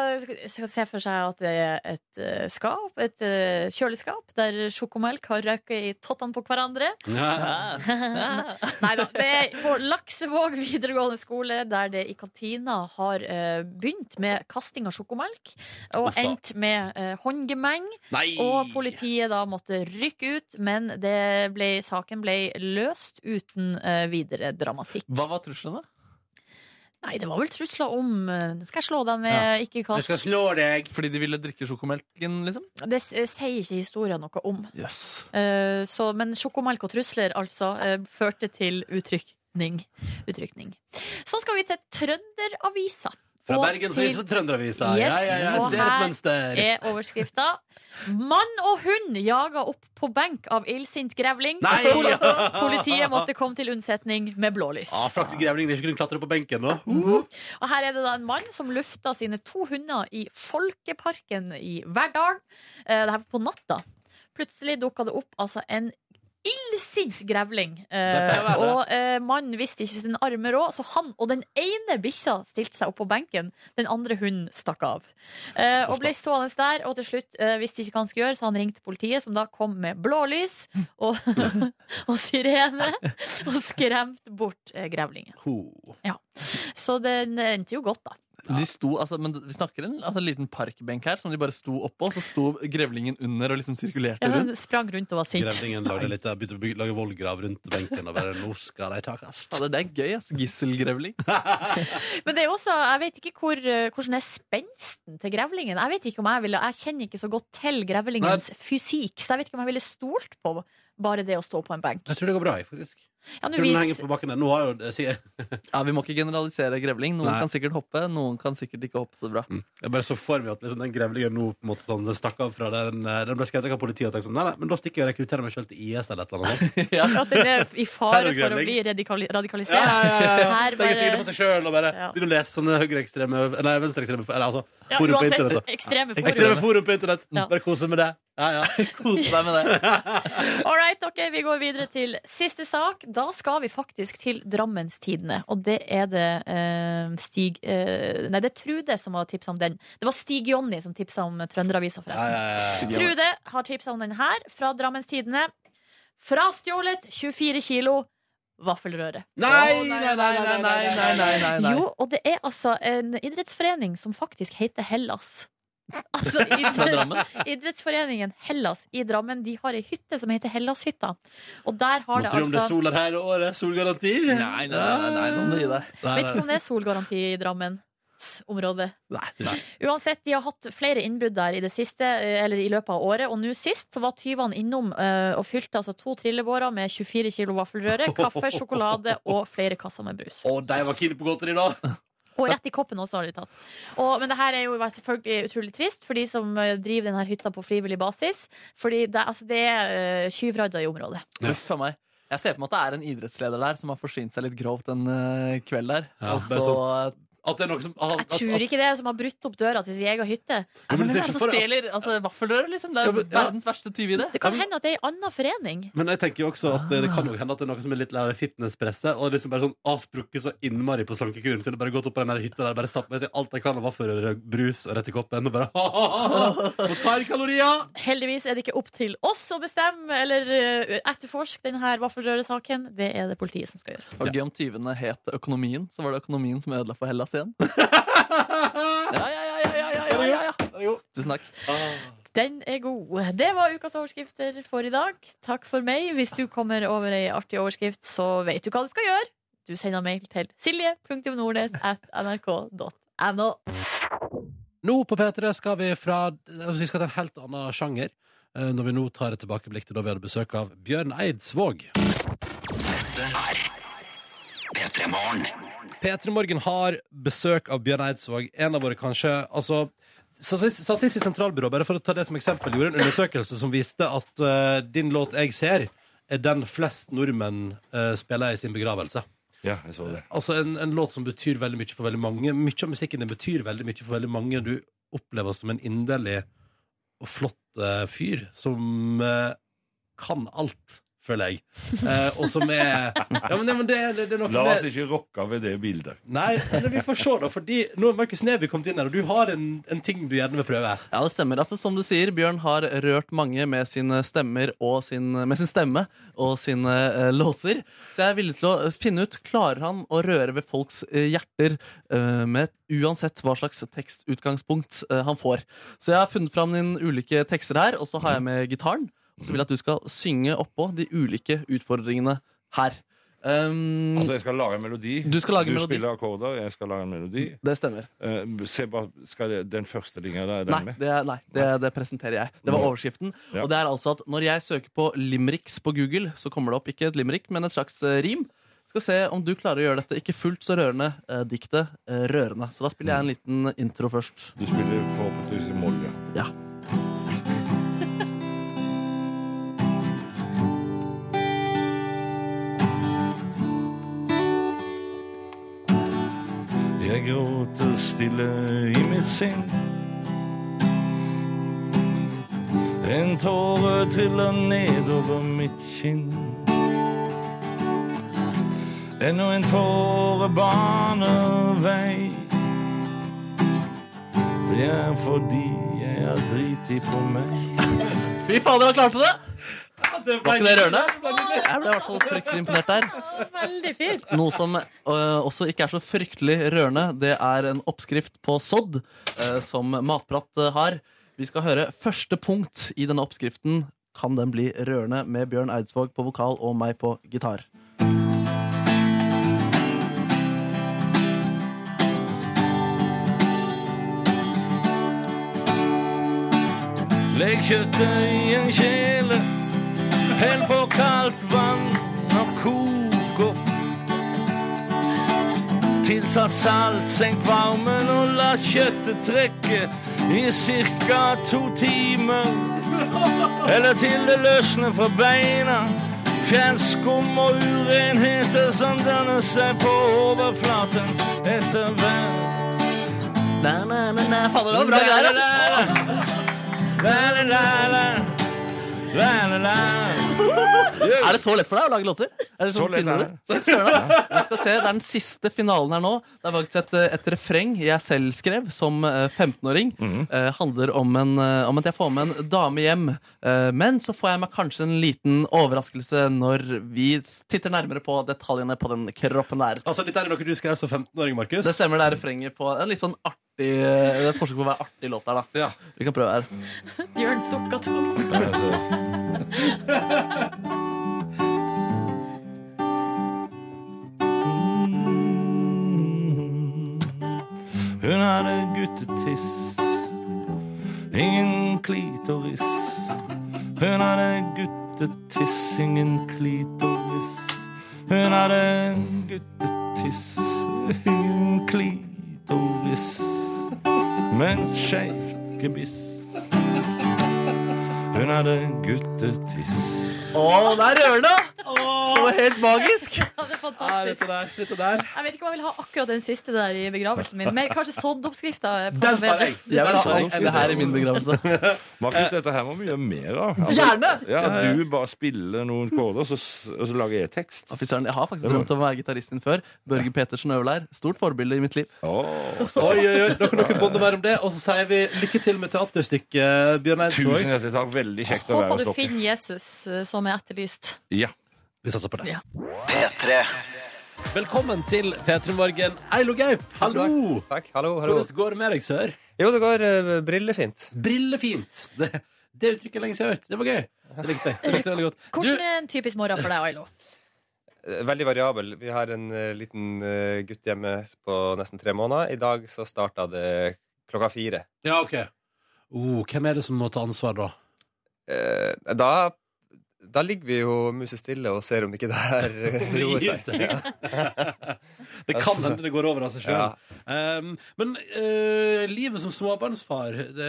skal se for seg at det er et eh, skap, et eh, kjøleskap, der sjokomelk har røket i tottene på hverandre. Nei da. Det er på Laksevåg videregående skole, der det i kantina har eh, begynt med kasting av sjokomelk, og Uff da. endt med uh, håndgemeng. Nei! Og politiet da måtte rykke ut, men det ble, saken ble løst uten eh, videre dramatikk. Hva var truslene? Nei, det var vel trusler om eh, Nå skal jeg slå deg ned, ikke kast. skal slå deg! Fordi de ville drikke sjokomelken, liksom? Det s- eh, sier ikke historien noe om. Yes. Eh, så, men sjokomelk og trusler altså eh, førte til utrykning. utrykning. Så skal vi til Trønderavisa. Fra Og Bergensavisen til- Trønderavisa. Yes, Ja, ja, ja, jeg ser et mønster. her er overskrifta. Mann og hund jaga opp på benk av illsint grevling. Nei! ja. Politiet måtte komme til unnsetning med blålys. Ah, Flaks grevlingen ikke kunne klatre på benken nå. Og her er det da en mann som lufta sine to hunder i Folkeparken i Verdal. Eh, Det her på natta. Plutselig dukka det opp altså en illsint grevling. Eh, og eh, mannen visste ikke sin arme råd, så han og den ene bikkja stilte seg opp på benken. Den andre hunden stakk av. Eh, og ble stående der, og til slutt eh, visste ikke hva han skulle gjøre, så han ringte politiet, som da kom med blålys og, og sirene og skremte bort eh, grevlingen. Ja. Så den endte jo godt, da. De sto, altså, men Vi snakker en altså, en liten parkbenk her som de bare sto oppå, og så sto grevlingen under og liksom sirkulerte Ja, rundt. sprang rundt og var sint. Grevlingen lagde litt, begynte å lage vollgrav rundt benken og bare Nå skal de takast. Ja, det er gøy, ass. Gisselgrevling. Men det er også, jeg vet ikke hvor, eh, hvordan er spensten til grevlingen. Jeg vet ikke om jeg ville, jeg kjenner ikke så godt til grevlingens fysikk, så jeg vet ikke om jeg ville stolt på bare det å stå på en benk. Jeg tror det går bra, jeg, faktisk. Ja, nå vis- henger på bakken der. Nå har jo det, sier Ja, Vi må ikke generalisere grevling. Noen Nei. kan sikkert hoppe, noen kan sikkert ikke hoppe så bra. Jeg bare så for meg at liksom, den grevlingen nå på en måte sånn, den stakk av fra den eh, Den ble skrevet av politiet og tenkte sånn Nei, nei, men da stikker jeg og rekrutterer meg selv til IS eller et eller annet ja. At den er i fare for å bli radikali radikalisert. Ja, ja, ja, ja. Her Stenger bare- for seg sjøl og bare Ja. begynner å lese sånne høyreekstreme Nei, venstreekstreme Eller altså Ja, forum på uansett, internett. ekstreme forum. Ekstreme forum på internett. Bare kose med det. Ja, ja. Kose deg med det. All right, dere, vi går videre til siste sak. Da skal vi faktisk til Drammenstidene. Og det er det eh, Stig eh, Nei, det er Trude som har tipsa om den. Det var Stig Jonny som tipsa om Trønderavisa, forresten. Ja, Trude har tipsa om den her, fra Drammenstidene. Frastjålet 24 kilo vaffelrøre. Nei, nei, nei, nei, nei, Jo, og det er altså en idrettsforening som faktisk heter Hellas. Altså, idretts, idrettsforeningen Hellas i Drammen De har ei hytte som heter Hellashytta. Og der har Må det tro om det er altså sol her hele året. Solgaranti. Nei, nei, nei, nei, nei, nei, du. Vet ikke om det er solgaranti i Drammensområdet. Nei, nei. Uansett, de har hatt flere innbrudd der i det siste, eh, eller i løpet av året. Og nå sist så var tyvene innom uh, og fylte altså to trillebårer med 24 kilo vaffelrøre, kaffe, sjokolade og flere kasser med brus. Å, de var keen på godteri, da. Og rett i koppen også har de tatt. Og, men det her er jo selvfølgelig utrolig trist for de som eh, driver denne hytta på frivillig basis. Fordi det, altså, det er uh, i området. Uff a meg. Jeg ser for meg at det er en idrettsleder der som har forsynt seg litt grovt en uh, kveld der. Ja, og så sånn- At det er noe som at, Jeg tror ikke det er som har brutt opp døra til sin egen hytte. Ja, men det er det som stjeler altså, vaffelrør, liksom? Det er Ja, men- ja. verdens verste tyvide. Det kan hende at det er ei anna forening. Men jeg tenker jo også at det, det kan jo hende at det er noe som er litt lærere fitnesspresset. Og liksom bare sånn avsprukket så innmari på slankekuren. sin, det er bare gått opp på den der hytta der, bare stappet med seg alt jeg kan av vaffelrøre, brus og rett i koppen. Og bare Og tar kalorier! Heldigvis er det ikke opp til oss å bestemme eller eh, etterforske denne vaffelrøresaken. Det er det politiet som skal gjøre. Det var gøy om tyvene het Økonomien, så var det Økonomien som ødela for Hellas igjen. Ja, ja, ja, ja, ja, ja, ja, ja. Tusen takk. Den er god. Det var ukas overskrifter for i dag. Takk for meg. Hvis du kommer over ei artig overskrift, så vet du hva du skal gjøre. Du sender mail til silje.nordnes.nrk.no. Nå på P3 skal vi fra altså Vi skal til en helt annen sjanger. eh, Når vi nå tar et tilbakeblikk til da vi hadde besøk av Bjørn Eidsvåg. Dette er P3 Morgen. P3 Morgen har besøk av Bjørn Eidsvåg. En av våre kanskje altså, Statistisk sentralbyrå bare for å ta det som eksempel, gjorde en undersøkelse som viste at uh, din låt 'Jeg ser' er den flest nordmenn uh, spiller i sin begravelse. Ja, jeg så det. Altså en, en låt som betyr veldig mye for veldig mange. Mye av musikken din betyr veldig mye for veldig mange. Du opplever som en inderlig og flott uh, fyr som uh, kan alt, føler jeg. Eh, og som er Ja, men, det, men det, det, det er noe La med- oss ikke rokke ved det bildet. Nei, eller vi får se, da. Fordi nå har Markus Neby kommet inn her, og du har en, en ting du gjerne vil prøve. Ja, det stemmer. Altså, som du sier, Bjørn har rørt mange med sine stemmer og sin, med sin stemme og sine uh, låser. Så jeg er villig til å finne ut klarer han å røre ved folks uh, hjerter uh, med uansett hva slags tekstutgangspunkt eh, han får. Så jeg har funnet fram dine ulike tekster her, og så har jeg med gitaren. Og så vil jeg at du skal synge oppå de ulike utfordringene her. Um, Altså, jeg skal lage en melodi. Du skal lage du melodi. spiller akkorder, jeg skal lage en melodi. Det stemmer. Uh, se skal det, Den første linja der, er den Nei, med? det, nei det, det presenterer jeg. Det var overskriften. Ja. Og det er altså at når jeg søker på limericks på Google, så kommer det opp ikke et limerick, men et slags eh, rim. Skal se om du klarer å gjøre dette ikke fullt så rørende, eh, diktet eh, rørende. Så da spiller jeg en liten intro først. Du spiller forhåpentligvis i moll, ja. Ja. Jeg gråter stille i mitt sinn. En tåre triller nedover mitt kinn. Ennå en tåre baner vei. Det er fordi jeg er driti på meg. Fy fader, han klarte det! Var ikke det rørende? Jeg ble i hvert fall fryktelig imponert der. Veldig fint. Noe som øh, også ikke er så fryktelig rørende, det er en oppskrift på sodd øh, som Matprat øh, har. Vi skal høre første punkt i denne oppskriften. Kan den bli rørende med Bjørn Eidsvåg på vokal og meg på gitar? Legg kjøttet i en kjele, hell på kaldt vann og kok opp. Tilsatt salt, senk varmen og la kjøttet trekke i cirka to timer. Eller til det løsner fra beina. Fjern skum og urenheter som danner seg på overflaten etter hvert. Fader, det var bra greier, da. Er det så lett for deg å lage låter? Er det Så sånn lett er det. søren. Jeg skal se, Det er den siste finalen her nå. Det er faktisk et, et refreng jeg selv skrev som eh, 15-åring. Mhm. Eh, handler om, en, eh, om at jeg får med en dame hjem. Eh, men så får jeg meg kanskje en liten overraskelse når vi titter nærmere på detaljene på den kroppen der. Altså, Dette er noe du skrev som 15-åring, Markus? Det stemmer, det er refrenget på en litt sånn artig Det er et forsøk på å være artig låt der, da. Vi kan prøve her. Bjørn sukka tungt. Hun hadde guttetiss, ingen klitoris. Hun hadde guttetiss, ingen klitoris. Hun hadde guttetiss, ingen klitoris. Men skeivt gebiss. Hun hadde guttetiss. Å, det er rørende! Det var helt magisk. Ja, det er fantastisk. Jeg vet ikke om jeg vil ha akkurat den siste der i begravelsen min. Men kanskje soddoppskrifta. Den tar Jeg vil ha alt det her i min begravelse. Markus, dette her må vi gjøre mer av. Altså, Gjerne! Ja, du bare spiller noen koder, så, og så lager jeg tekst. Ja, jeg har faktisk drømt om å være gitarist din før. Børge Petersen Øverleir. Stort forbilde i mitt liv. Oi, oi, oi, Nå kan dere bonde mer om det. Og så sier vi lykke til med teaterstykket, Bjørn Eidsvåg. Tusen hjertelig takk. Veldig kjekt å være Håper du finner Jesus, eh, som er etterlyst. Ja. Vi satser på det. Ja. P3. Velkommen til P3 Morgen. Eilo Gaup, hallo! Takk, hallo, hallo. Hvordan går det med deg, sør? Jo, det går uh, brillefint. Brillefint. Det, det uttrykket er lenge siden jeg har hørt. Det var gøy. Det likte jeg. Det likte jeg veldig godt. Hvordan er en typisk morgen for deg, Ailo? Eh, Veldig variabel. Vi har en uh, liten uh, gutt hjemme på nesten tre måneder. I dag så starta det klokka fire. Ja, OK. Oh, hvem er det som må ta ansvar, da? Uh, da da ligger vi jo musestille og ser om ikke det her roer seg. Ja. Det kan hende det går over av seg sjøl. Um, men uh, livet som småbarnsfar det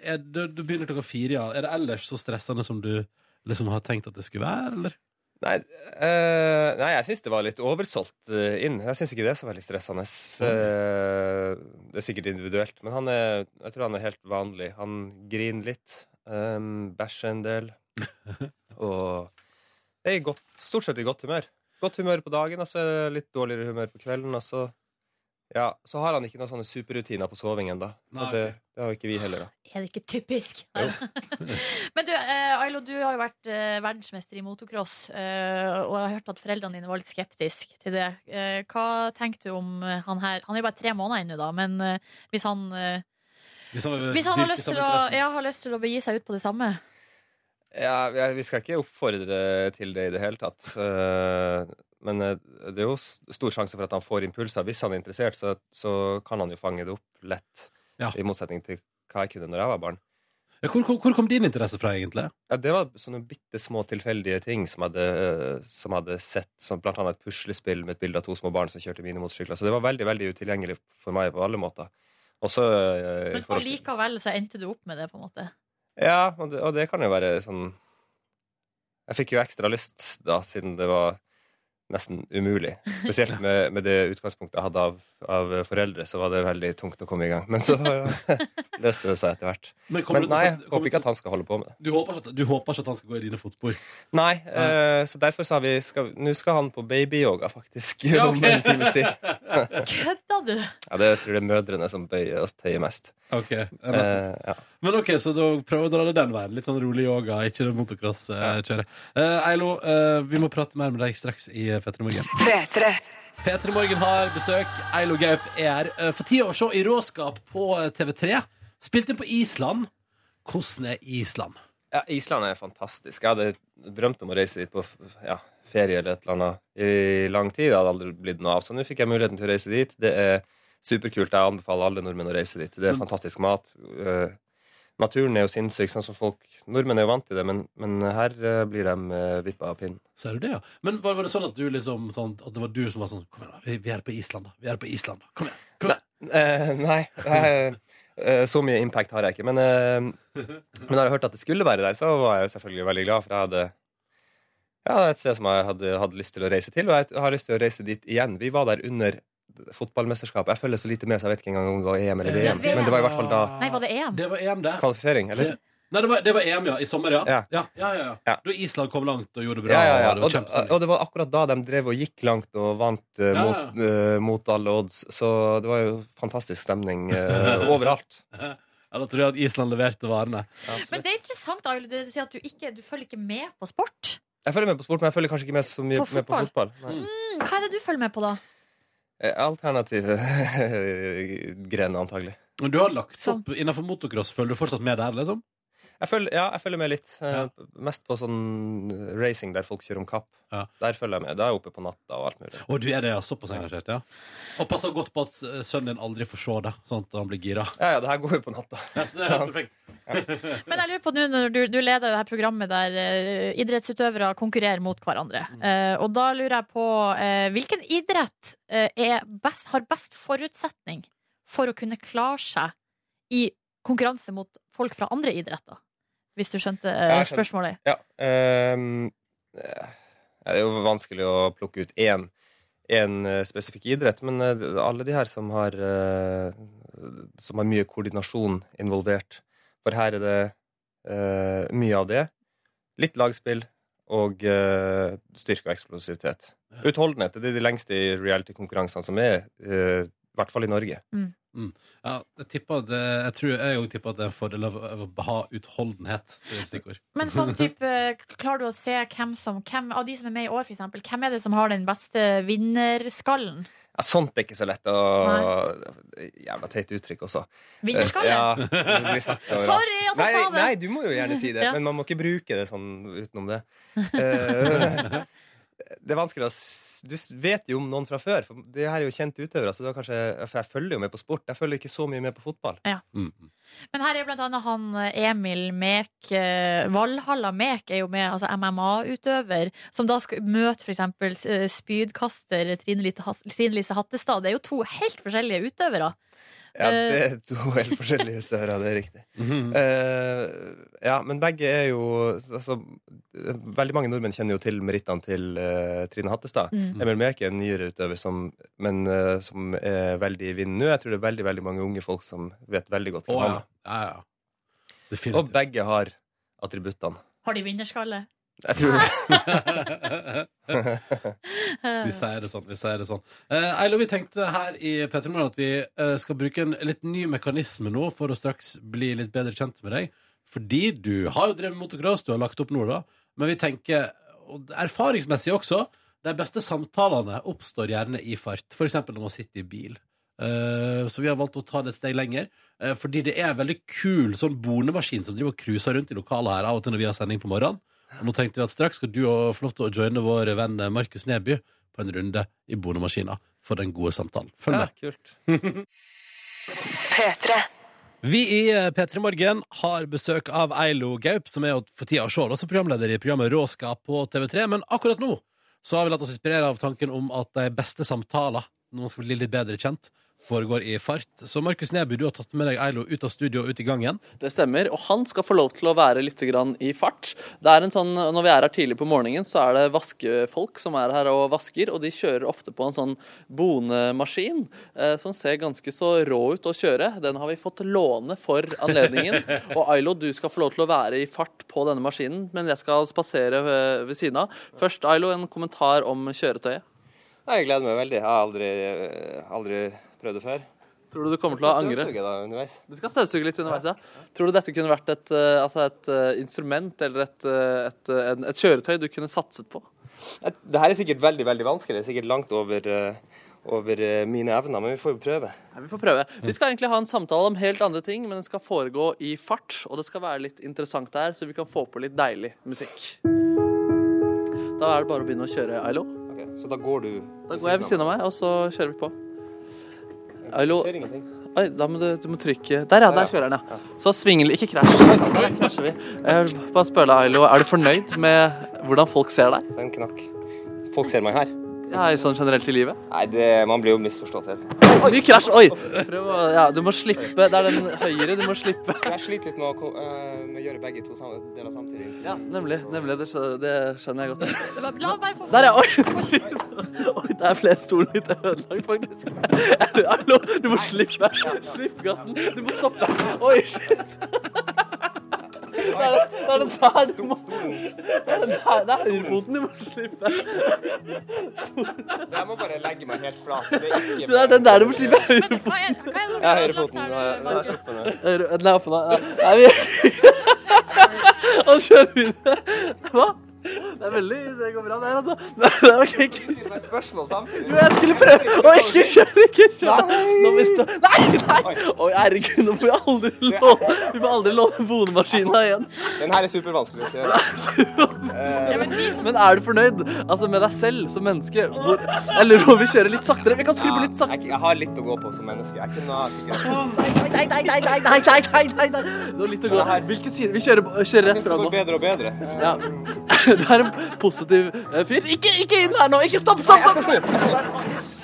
er, det, Du begynner klokka fire, ja. Er det ellers så stressende som du liksom har tenkt at det skulle være, eller? Nei, uh, nei, jeg syns det var litt oversolgt uh, inn. Jeg syns ikke det er så veldig stressende. Det er sikkert individuelt, men han er, jeg tror han er helt vanlig. Han griner litt, um, bæsjer en del, og er godt, stort sett i godt humør. Godt humør på dagen, og så altså, litt dårligere humør på kvelden. Altså. så, ja, så har han ikke noen sånne superrutiner på sovingen, da. Nei, det, det har jo ikke vi heller, da. Er det ikke typisk? Men du, eh, Ailo, du har jo vært eh, verdensmester i motocross, eh, og jeg har hørt at foreldrene dine var litt skeptiske til det. Eh, hva tenker du om eh, han her? Han er jo bare tre måneder ennå, da, men eh, hvis han eh, Hvis han, Hvis han har lyst, til å, ja, har lyst til å begi seg ut på det samme? Ja, ja, vi skal ikke oppfordre til det i det hele tatt. Eh, men eh, det er jo stor sjanse for at han får impulser. Hvis han er interessert, så, så kan han jo fange det opp lett. I motsetning til hva jeg kunne når jeg var barn. Ja, hvor, hvor, hvor kom din interesse fra, egentlig? Ja, det var sånne bitte små tilfeldige ting som hadde, eh, som hadde sett, som blant annet et puslespill med et bilde av to små barn som kjørte minimotorsykler. Så det var veldig veldig utilgjengelig for meg på alle måter. Også Men allikevel så endte du opp med det, på en måte. Ja, og det, og det kan jo være sånn Jeg fikk jo ekstra lyst da, siden det var nesten umulig. Spesielt med, med det utgangspunktet jeg hadde av, av foreldre, så var det veldig tungt å komme i gang. Men så løste det seg etter hvert. Men Men, nei, jeg håper ikke at han skal holde på med det. Du håper, ikke du håper ikke at han skal gå i dine fotspor? Nei, eh, så derfor sa vi nå skal han på babyyoga, faktisk. Ja, okay. Kødda du. Ja, det jeg tror jeg det er mødrene som bøyer og tøyer mest. Ok, jeg Eh, ja. Men ok, så da prøver å dra det den veien. Litt sånn rolig yoga, ikke det motocross-kjøret. Eh, Eilo, eh, vi må prate mer med deg straks i P3 Morgen. P3 Morgen har besøk. Eilo Gaup er her. Eh, For tida å se i råskap på eh, TV3. Spilte på Island. Hvordan er Island? Ja, Island er fantastisk. Jeg hadde drømt om å reise dit på ja, ferie eller et eller annet i lang tid. Det hadde aldri blitt noe av. Så nå fikk jeg muligheten til å reise dit. Det er superkult. Jeg anbefaler alle nordmenn å reise dit. Det er fantastisk mat. Eh, naturen er jo sinnssyk, sånn som folk Nordmenn er jo vant til det, men, men her uh, blir de uh, vippa av pinnen. Ser du det, ja? Men var, var det sånn at du liksom sånn, At det var du som var sånn Kom igjen, da. Vi, vi er på Island, da. Vi er på Island, da. Kom igjen. Kom igjen. Eh, nei. jeg- eh, så mye impact har jeg ikke. Men, eh, men da jeg hørte at det skulle være der, så var jeg selvfølgelig veldig glad, for jeg hadde ja, det er et sted som jeg hadde, hadde lyst til å reise til, og jeg har lyst til å reise dit igjen. Vi var der under fotballmesterskapet. Jeg følger så lite med, så jeg vet ikke engang om det var EM eller VM. Men det var i hvert fall da Nei, var det EM? Det var EM, det. kvalifisering. Eller? Nei, det var, det var EM, ja. I sommer, ja. Ja. Ja, ja, ja, ja. Ja. Da Island kom langt og gjorde det bra. Ja, ja, ja. og det var Og, og det var akkurat da de drev og gikk langt og vant uh, Ja, mot, uh, mot alle odds. Så det var jo fantastisk stemning uh, overalt. Ja, da tror jeg at Island leverte varene. Men det er interessant, da, du sier at du ikke du følger ikke med på sport. Jeg følger med på sport, men jeg følger kanskje ikke med så mye På med på fotball? fotball. Mm, hva er det du følger med på, da? Eh, Alternative grener, antagelig. Men du har lagt opp innenfor motocross. Følger du fortsatt med der, liksom? Jeg følger, ja, jeg følger med litt. Ja. Mest på sånn eh, racing der folk kjører om kapp. Ja. Der følger jeg med. Da er jeg oppe på natta og alt mulig. Og du er det, ja. Såpass engasjert, ja. Og passer godt på at eh, sønnen din aldri får se det, sånn at han blir gira. Ja, ja, det her går jo på natta. Ja, så det er helt perfekt. Men jeg lurer på nå når du, du leder det her programmet der uh, idrettsutøvere konkurrerer mot hverandre. Uh, og da lurer jeg på uh, hvilken idrett eh, er best, har best forutsetning for å kunne klare seg i konkurranse mot folk fra andre idretter? Hvis du skjønte skjønner. spørsmålet. Ja. Um, det er jo vanskelig å plukke ut én, én eh, spesifikk idrett, men eh, alle de her som har Som har mye koordinasjon involvert. For her er det uh, mye av det. Litt lagspill og uh, styrke og eksplosivitet. Utholdenhet det er de lengste reality-konkurransene som er, uh, i hvert fall i Norge. Mm. Ja, jeg, tipper det, jeg tror jeg òg tipper at det er en fordel av av å ha utholdenhet. Det er et stikkord. Men sånn type, klarer du å se hvem som hvem, Av de som er med i år, for eksempel, hvem er det som har den beste vinnerskallen? Ja, sånt er ikke så lett å Jævla teit uttrykk også. Vinnerskalle? Ja, det blir sagt overalt. Sorry at jeg nei, sa det. Nei, du må jo gjerne si det, Ja. men man må ikke bruke det sånn utenom det. Eh, det er vanskelig å Du vet jo om noen fra før, for det her er jo kjente utøvere. Så det var kanskje, for jeg følger jo med på sport. Jeg følger ikke så mye med på fotball. Ja. Men her er blant annet han eh, Emil Mek eh, Valhalla Mek er jo med, altså MMA-utøver, som da skal møte for eksempel eh, spydkaster Trine Lise Hattestad. Det er jo to helt forskjellige utøvere. Ja, det Eh, er to helt forskjellige større, det er riktig. Uh, ja, men begge er jo altså, Veldig mange nordmenn kjenner jo til merittene til uh, Trine Hattestad. Mm. Emil Mek er en nyere utøver, som, men uh, som er veldig i vinden nå. Jeg tror det er veldig veldig mange unge folk som vet veldig godt hvem oh, han ja. Ja, ja. er. Og begge har attributtene. Har de vinnerskalle? Jeg tror Vi sier det sånn. vi sier det sånn eh, Eilo, vi tenkte her i P3 Morgen at vi eh, skal bruke en litt ny mekanisme nå for å straks bli litt bedre kjent med deg. Fordi du har jo drevet motocross, du har lagt opp nå, da. Men vi tenker, og erfaringsmessig også, de beste samtalene oppstår gjerne i fart. Eksempel når man sitter i bil. Eh, så vi har valgt å ta det et steg lenger. eh, fordi det er en veldig kul sånn bonemaskin som driver og cruiser rundt i lokalet her av og til når vi har sending på morgenen. Og nå tenkte vi at straks skal du få lov til å joine vår venn Markus Neby på en runde i bonemaskina for den gode samtalen. Følg Ja, med. kult. Vi i eh, P3 Morgen har besøk av Eilo Gaup, som er for tida se, også programleder i programmet Råskap på TV3. Men akkurat nå så har vi latt oss inspirere av tanken om at de beste samtaler, når man skal bli litt bedre kjent, foregår i fart. Så Markus Neby, du har tatt med deg Eilo ut av studio og ut i gangen. Det stemmer, og han skal få lov til å være litt grann i fart. Det er en sånn, Når vi er her tidlig på morgenen, så er det vaskefolk som er her og vasker, og de kjører ofte på en sånn bonemaskin eh, som ser ganske så rå ut å kjøre. Den har vi fått låne for anledningen. Og Ailo, du skal få lov til å være i fart på denne maskinen, men jeg skal spasere ved, ved siden av. Først, Ailo, en kommentar om kjøretøyet. Jeg gleder meg veldig. Jeg har aldri, aldri prøvd det før. Tror du du kommer til å angre? Du skal støvsuge litt underveis, ja. Tror du dette kunne vært et, eh, altså et eh, instrument eller et, eh, et, et kjøretøy du kunne satset på? Det her er sikkert veldig veldig vanskelig. Det er sikkert langt over, over mine evner, men vi får jo prøve. Ja, vi får prøve. Vi skal egentlig ha en samtale om helt andre ting, men den skal foregå i fart, og det skal være litt interessant der, så vi kan få på litt deilig musikk. Da er det bare å begynne å kjøre, Ailo. Okay, så da går du Da går jeg ved siden av meg, og så kjører vi på. Ingenting. Oi, da må du, du må trykke Der, ja. Der kjører den, ja. Så svingel Ikke krasj. Der krasjer vi. Jeg vil bare spørre deg, Ailo, er du fornøyd med hvordan folk ser deg? Den knakk. Folk ser meg her. Ja, sånn generelt i livet? Nei, det, man blir jo misforstått helt. Ny krasj! Oi! Prøv å Ja, du må slippe. Det er den høyre, du må slippe. Jeg sliter litt med å, eh, med å gjøre begge to deler samtidig. Ja, nemlig. nemlig det, skjønner, det skjønner jeg godt. La meg få Der, ja! Oi! Oi, der ble stolen litt ødelagt, faktisk. Hallo, du må slippe. Slipp gassen. Du må stoppe. Oi, shit. Det er, det den der du må Det er den der, det er høyrefoten du må slippe. Jeg må bare legge meg helt flat. Det er ikke Det er den der du må slippe. Høyrefoten. Hva er, hva er det Jeg har høyrefoten. Den er oppe nå. Han kjører videre. Hva? Det er veldig Det går bra der, altså. Det er okay. Ikke spørsmål samtidig. Jo, jeg skulle prøve å ikke kjøre, ikke kjøre. Nå Nei, nei! Oi, herregud, nå får vi aldri låne Vi får aldri låne bonemaskina igjen. Den her er supervanskelig å kjøre. Men er du fornøyd altså, med deg selv som menneske? Hvor, jeg lurer på om vi kjører litt saktere. Vi kan skru på litt saktere. Jeg har litt å gå på som menneske. Jeg kunne Nei, nei, nei, nei, nei, nei, nei, nei. Du har litt å gå på. Hvilke sider? Vi kjører, kjører rett fra nå. Det går bedre og bedre. Ja. Du er en positiv eh, fyr. Ikke, ikke inn her nå! Ikke stopp, stopp! stopp.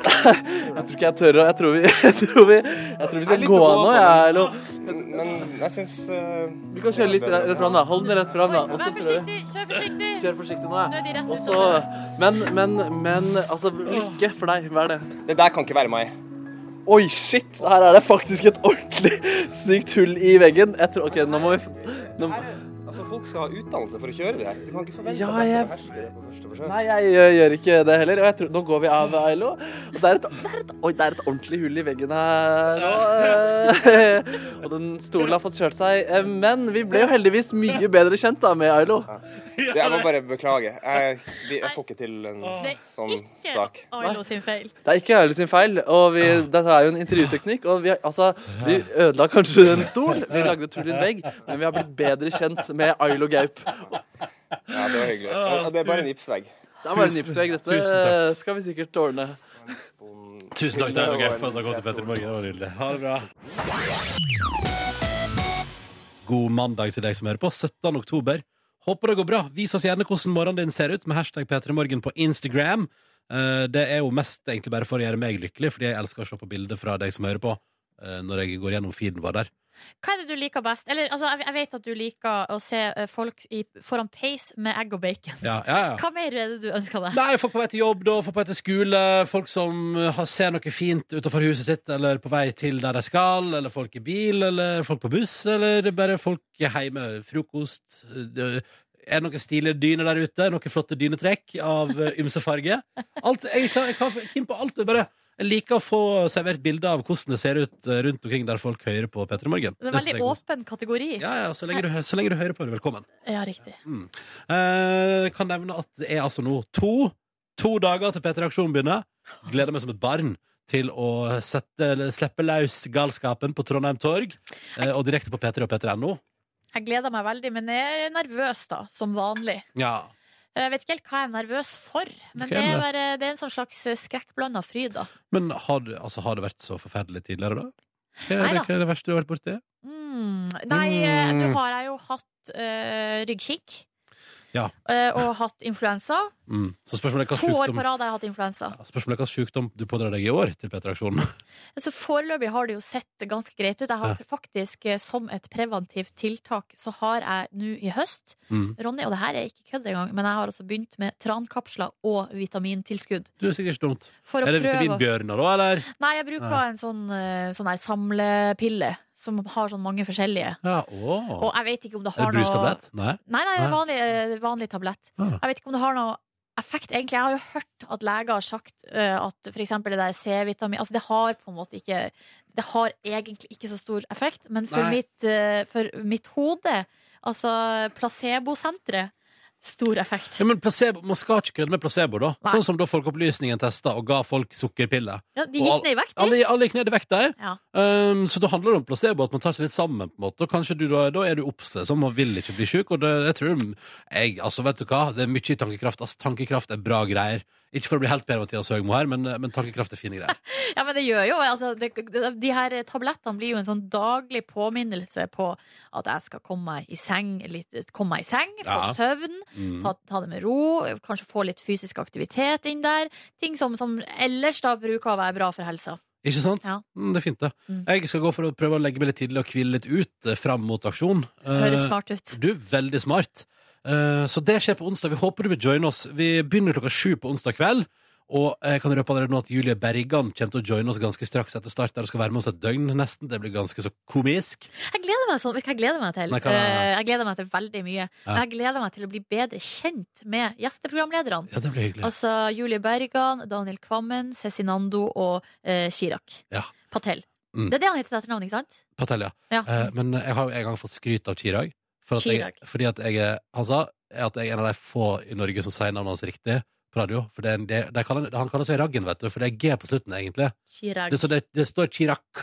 Jeg tror ikke jeg tør å Jeg tror vi, jeg jeg tror vi skal gå av nå, jeg. Eller, Men, jeg syns vi kan kjøre litt rett rett fram, da. Hold den rett fram, da. Vær forsiktig, kjør forsiktig. Kjør forsiktig nå, ja. Nå er de rett Og ut. så- men, men, men altså, lykke for deg. Hva er det? Det der kan ikke være meg. Oi, shit! Her er det faktisk et ordentlig sykt hull i veggen. Jeg tror, OK, nå må vi nå, Altså, Folk skal ha utdannelse for å kjøre det her. Du kan ikke forvente Ja, at jeg jeg- skal beherske det på første forsøk. Nei, jeg gjør, gjør ikke det heller. Og tror, nå går vi av, Ailo. Og det er, et, det, er et, oi, det er et ordentlig hull i veggen her nå. Og den stolen har fått kjørt seg. Eh, Men vi ble jo heldigvis mye bedre kjent da med Ailo. Det- Jeg må bare beklage. Jeg, jeg får ikke til en sånn sak. Det er sånn ikke Arlo sin feil. Det er ikke Ailo sin feil. Og vi, dette er jo en intervjuteknikk. Og vi, altså, vi ødela kanskje en stol. Vi lagde et hull i en vegg. Men vi har blitt bedre kjent med Ailo Gaup. Ja, det var hyggelig. Og det er bare en gipsvegg. Det er bare en gipsvegg. Dette skal vi sikkert ordne. Tusen takk til Arlo Gaup for at du kom til Petter i morgen. Det var nydelig. Ha det bra. God mandag til deg som hører på. 17. oktober. Håper det går bra. Vis oss gjerne hvordan morgenen din ser ut med hashtag P3morgen på Instagram. Eh, Det er jo mest egentlig bare for å gjøre meg lykkelig, fordi jeg elsker å se på bilder fra deg som hører på, eh, når jeg går gjennom feeden vår der. Hva er det du liker best? Eller, altså, jeg, vet at du liker å se eh, folk i, foran peis med egg og bacon. Ja, ja, ja. Hva mer er det du ønsker deg? Nei, folk på vei til jobb, da, folk på vei til skole, folk som eh, har, ser noe fint utenfor huset sitt, eller på vei til der de skal, eller folk i bil, eller folk på buss, eller bare folk hjemme, frokost. Det er noen stilige dyner der ute, noen flotte dynetrekk av eh, ymse farge. Alt, jeg, er keen på alt. Det bare, jeg liker å få servert bilder av hvordan det ser ut eh, rundt omkring der folk hører på P3 Morgen. Det er en veldig åpen kategori. Ja, ja, så lenge, du, så lenge du hører på, er du velkommen. Ja, riktig. Mm. Eh, kan nevne at det er altså nå to, to dager til P3 Aksjon begynner. Gleder meg som et barn til å sette, slippe løs galskapen på Trondheim Torg eh, og direkte på P3 og P3.no. Jeg gleder meg veldig, men jeg er nervøs, da, som vanlig. Ja. Jeg vet ikke helt hva jeg er nervøs for, men okay, det er, bare, det er en sånn slags skrekkblanda fryd, da. Men har, du, altså, har det vært så forferdelig tidligere, da? Hva er, det, hva er det verste du har vært borti? Mm. Nei, eh, Mm. nå har jeg jo hatt uh, ryggkikk. Ja. eh, og hatt influensa. Mm. Så spørsmålet er hva To år på rad har jeg hatt influensa. spørsmålet er hva sykdom du pådrar deg i år til P3-aksjonen. Så Foreløpig har det jo sett ganske greit ut. Jeg har Ja. faktisk, eh, som et preventivt tiltak, så har jeg nå i høst Mm. Ronny, og det her er ikke kødd engang, men jeg har altså begynt med trankapsler og vitamintilskudd. Du er sikkert ikke dumt. For er det vitaminbjørner da, eller? Nei, jeg bruker Nei. en sånn, eh, sånn her samlepille som har sånn mange forskjellige. Ja. Og jeg vet ikke om det har noe brustablett? Nei. Nei, nei, vanlig, eh, vanlig tablett. Ja. Jeg vet ikke om det har noe effekt, egentlig. Jeg har jo hørt at leger har sagt uh, at f.eks. det der C-vitamin Altså, det har på en måte ikke Det har egentlig ikke så stor effekt, men for, Nei. mitt, uh, for mitt hode, altså placebosenteret, stor effekt. Ja, men placebo, Man skal ikke kødde med placebo, da. Sånn som da Folkeopplysningen testa og ga folk sukkerpiller. Ja, de gikk ned i vekt, de. Alle, alle gikk ned i vekt de. Ja. Um, så da handler det om placebo, at man tar seg litt sammen. på en måte Og kanskje du da, da er du oppstressa og vil ikke bli sjuk. Og det, jeg tror jeg, altså vet du hva, det er mye tankekraft. Altså, tankekraft er bra greier. Ikke for å bli helt bedre Mathias Høgmo her, men, men tankekraft er fine greier. Ja, men det gjør jo altså, det, De her tablettene blir jo en sånn daglig påminnelse på at jeg skal komme meg i seng, litt, komme meg i seng få Ja. søvn, Mm. ta, ta det med ro, kanskje få litt fysisk aktivitet inn der. Ting som, som ellers da bruker å være bra for helsa. Ikke sant? Ja. Mm, det er fint, det. Mm. Jeg skal gå for å prøve å legge meg litt tidlig og hvile litt ut eh, fram mot aksjon. Høres Eh, smart ut. Du, veldig smart. Eh, så det skjer på onsdag. Vi håper du vil joine oss. Vi begynner klokka sju på onsdag kveld. Og jeg kan røpe allerede nå at Julie Bergan kommer til å joine oss ganske straks etter start. Der og skal være med oss et døgn, nesten. Det blir ganske så komisk. Jeg gleder meg sånn, hva jeg gleder meg til? Nei, hva? Eh, Jeg gleder meg til veldig mye. Ja. Jeg gleder meg til å bli bedre kjent med gjesteprogramlederne. Ja, det blir hyggelig. Altså Julie Bergan, Daniel Kvammen, Cezinando og eh, Chirag. Ja. Patel. Mm. Det er det han heter til etternavn, ikke sant? Patel, ja. Ja. Eh, men jeg har jo en gang fått skryt av Chirag. For at jeg, fordi at jeg er Han sa at jeg er en av de få i Norge som sier navnet hans riktig på radio. For det er en, det, de kaller, han kaller seg Raggen, vet du, for det er G på slutten, egentlig. Chirag. Det, så det, det står Chirag,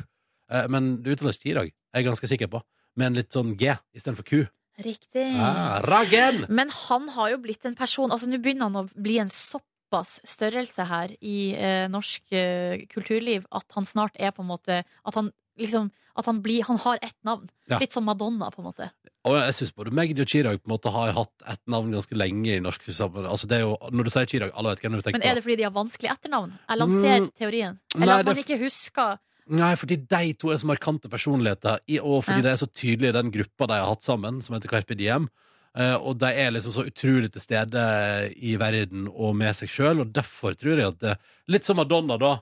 eh, men det uttales Chirag, er jeg ganske sikker på. Med en litt sånn G istedenfor Q. Riktig. Ah, Raggen! Men han har jo blitt en person Altså, nå begynner han å bli en såpass størrelse her i eh, norsk eh, kulturliv at han snart er på en måte At han liksom At han blir Han har ett navn. Ja. Litt som Madonna, på en måte. Og jeg synes både Magdi og Chirag på en måte har hatt ett navn ganske lenge i norsk samfunn. Altså det er jo, når du sier Chirag, alle vet hvem du tenker på. Men er det fordi de har vanskelig etternavn? Jeg lanserer Mm, teorien. nei, Eller at man ikke husker Nei, fordi de to er så markante personligheter, og fordi Ja. de er så tydelige i den gruppa de har hatt sammen, som heter Carpe Diem. Eh, og de er liksom så utrolig til stede i verden og med seg sjøl, og derfor tror jeg at det Litt som Madonna, da.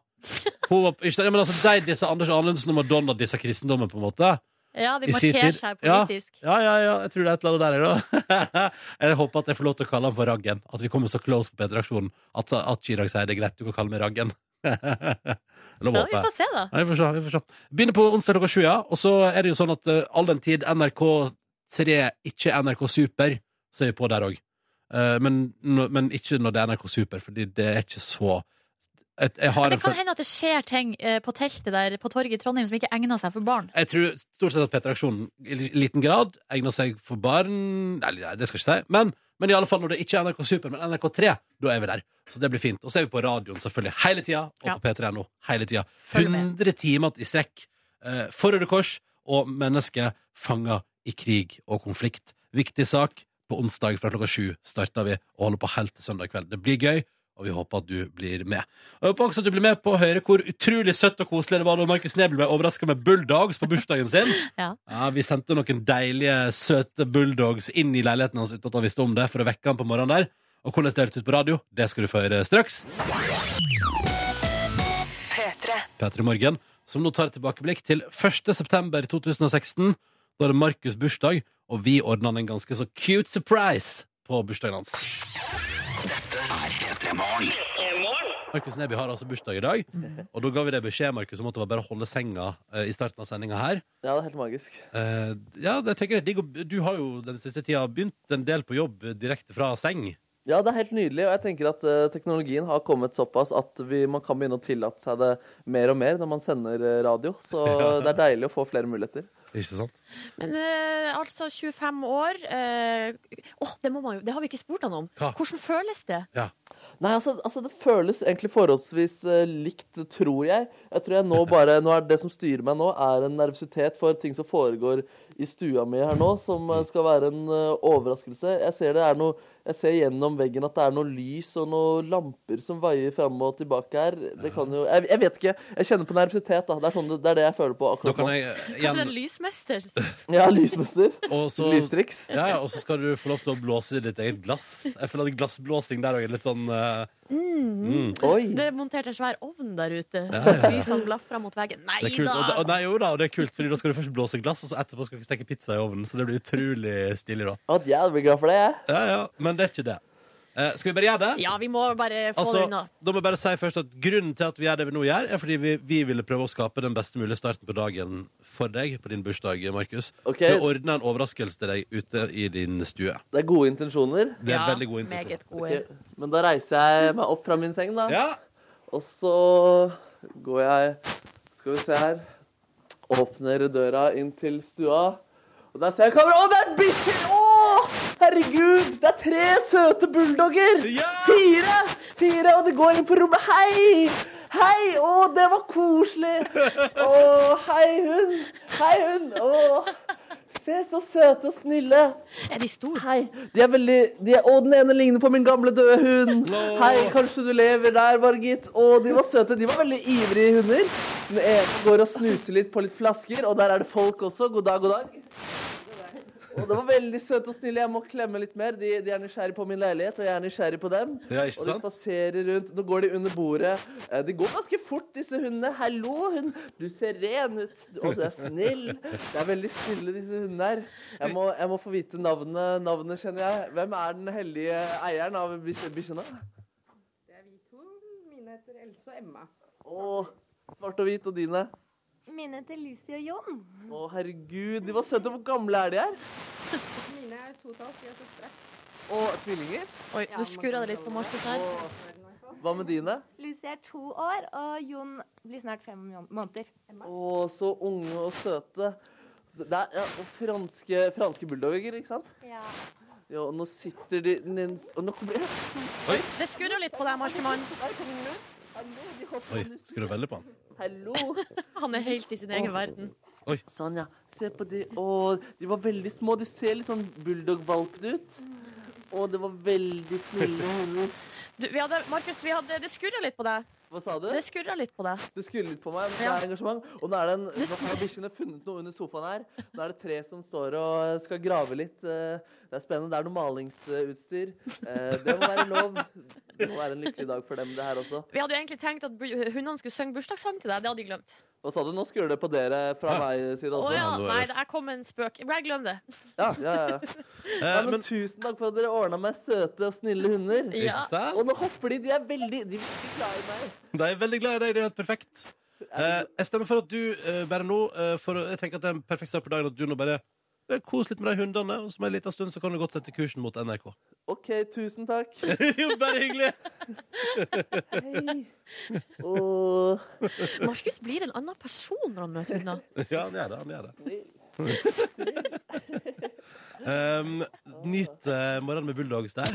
Hun var, ikke, ja, men altså, de disse Anders Anundsen og Madonna disse kristendommen, på en måte. Ja, de I sin markerer tid. seg politisk. Ja, ja, ja, jeg tror det er et eller annet der, jeg, jeg håper at jeg får lov til å kalle han for Raggen. At vi kommer så close på P3-aksjonen at, at Chirag sier det er greit, du kan kalle meg Raggen. Lov Ja, vi får se, da. Ja, vi får se, vi får se. Begynner på onsdag klokka sju, ja. Og så er det jo sånn at uh, all den tid NRK3 ikke er NRK Super, så er vi på der òg. men, men ikke når det er NRK Super, fordi det er ikke så jeg, jeg, har Men det kan en hende at det skjer ting eh, på teltet der på torget i Trondheim som ikke egner seg for barn. jeg tror stort sett at P3-aksjonen i li- liten grad egner seg for barn Nei, nei, det skal jeg ikke si. Men, men i alle fall når det ikke er NRK Super, men NRK3, da er vi der. Så det blir fint. Og så er vi på radioen selvfølgelig hele tida, og Ja. på P3.no hele tida. Følg med. 100 timer i strekk eh, for Røde Kors og mennesker fanga i krig og konflikt. Viktig sak. På onsdag fra klokka sju starter vi og holder på helt til søndag kveld. Det blir gøy. Og vi håper at du blir med. Og jeg håper også at du blir med på å høre hvor utrolig søtt og koselig det var da Markus Neby ble overraska med bulldogs på bursdagen sin. Ja. Ja, Vi sendte noen deilige, søte bulldogs inn i leiligheten hans uten at han visste om det, for å vekke han på morgenen der. Og hvordan det hørtes ut på radio, det skal du få høre straks. P3 Morgen, som nå tar et tilbakeblikk til 1. september 2016. Da er det Markus' bursdag, og vi ordna han en ganske så cute surprise på bursdagen hans. Markus Neby har altså bursdag i dag, og da ga vi deg beskjed Markus, om at det var bare å holde senga eh, i starten av sendinga her. Ja, det er helt magisk. Eh, ja, det tenker jeg, digg å- Du har jo den siste tida begynt en del på jobb direkte fra seng. Ja, det er helt nydelig, og jeg tenker at eh, teknologien har kommet såpass at vi, man kan begynne å tillate seg det mer og mer når man sender eh, radio. Så Ja. det er deilig å få flere muligheter. Ikke sant? Men eh, altså 25 år eh, åh, det, må man jo, det har vi ikke spurt han om. Hva? Hvordan føles det? Nei, altså, altså det føles egentlig forholdsvis uh, likt, tror jeg. Jeg tror jeg nå bare, nå er Det som styrer meg nå, er en nervøsitet for ting som foregår i stua mi her nå, som eh, skal være en uh, overraskelse. Jeg ser det er noe jeg ser gjennom veggen at det er noe lys og noen lamper som veier fram og tilbake her. Det kan jo Jeg, jeg vet ikke. Jeg kjenner på nervøsitet, da. Det er, sånn, det, det er det jeg føler på akkurat kan nå. jeg igjen... Kanskje det er lysmester? Ja, lysmester. Og Lystriks. Ja, ja, og så skal du få lov til å blåse i ditt eget glass. Jeg føler at glassblåsing der òg er litt sånn eh, Mm. Det er montert en svær ovn der ute. Ja, ja, ja. Lysene blafrer mot veggen. Nei det er kult. Og, det, da! og, nei, jo da, og det er kult, Fordi da skal du først blåse glass, og så etterpå skal du steke pizza i ovnen. Så det blir utrolig stilig, da. At jeg blir glad for det, jeg. Ja, ja, Men det er ikke det. Eh, skal vi bare gjøre det? Ja, vi må bare få Altså, det unna. da må jeg bare si først at Grunnen til at vi gjør det vi nå gjør, er fordi vi, vi ville prøve å skape den beste mulige starten på dagen for deg på din bursdag, Markus. Okay. Så vi ordna en overraskelse til deg ute i din stue. Det er gode intensjoner. Det er veldig gode intensjoner. Meget gode. Okay. Men da reiser jeg meg opp fra min seng, da. Ja. Og så går jeg Skal vi se her. Åpner døra inn til stua. Og der ser jeg kameraet. Å, det er bikkjer! Å, herregud! Det er tre søte bulldogger! Ja! Fire! Fire, og de går inn på rommet. Hei! Hei! Å, det var koselig! Å, hei, hund! Hei, hund! Å, se så søte og snille. Er de store? Hei. De er veldig de er, Å, den ene ligner på min gamle døde hund. Hei, kanskje du lever der, Margit? Å, de var søte. De var veldig ivrige hunder. Den ene går og snuser litt på litt flasker, og der er det folk også. God dag, god dag. Og det var veldig søte og snille. Jeg må klemme litt mer. De, de er nysgjerrig på min leilighet, og jeg er nysgjerrig på dem. Ja, ikke og de spaserer rundt. Nå går de under bordet. Eh, De går ganske fort, disse hundene. Hallo, hund. Du ser ren ut. Og du er snill. Det er veldig snille, disse hundene her. Jeg må, jeg må få vite navnet. Navnet kjenner jeg. Hvem er den heldige eieren av bikkj- bikkjene? Det er vi to. Mine heter Else og Emma. Å, svart og hvit. Og dine? Mine heter Lucy og Jon. Å, herregud. De var søte. Hvor gamle er de her? Mine er to og et halvt, de er søstre. Og tvillinger? Oi, nå skurra det litt på Markus her. Hva med dine? Lucy er to år, og Jon blir snart fem måneder. Å, så unge og søte. Det er ja, og franske, franske bulldogger, ikke sant? Ja. Ja, og nå sitter de ned- Og nå kommer Oi, Det skurrer litt på deg, Markemann. Oi, skal du velge på han? Hallo! Han er helt i sin egen verden. Oi. Sånn, ja. Se på de. Å, de var veldig små. De ser litt sånn bulldog-valpete ut. Å, det var veldig snille hender. Du, vi hadde, Markus, vi hadde, det skurra litt på deg. Hva sa du? Det skurra litt på deg. Det skurrer litt på meg, men så Ja. er det engasjement. Og nå er det en, Det nå har bikkjene funnet noe under sofaen her. Nå er det tre som står og skal grave litt. Eh, Det er spennende. Det er noe malingsutstyr. Eh, Det må være lov. Det må være en lykkelig dag for dem, det her også. Vi hadde jo egentlig tenkt at hundene skulle synge bursdagssang til deg. Det hadde de glemt. Hva sa du? Nå skrur det på dere fra meg side Å også. ja. Nei, det- jeg kom med en spøk. Jeg glem det. Ja, ja, ja. Nei, men, tusen takk for at dere ordna meg søte og snille hunder. Ja. Og nå hopper de. De er veldig De er veldig glad i meg. De er veldig glad i deg. Det er helt perfekt. Eh, jeg stemmer for at du eh, bare nå eh, for, Jeg tenker at det er en perfekt start på dagen at du nå bare Kos litt med de hundene, og så om en liten stund så kan du godt sette kursen mot NRK. OK, tusen takk. jo, bare hyggelig. Hei. Oh. Markus blir en annen person når han møter hunder. Ja, han gjør det. Han gjør det. um, nyt uh, morgenen med bulldogs der.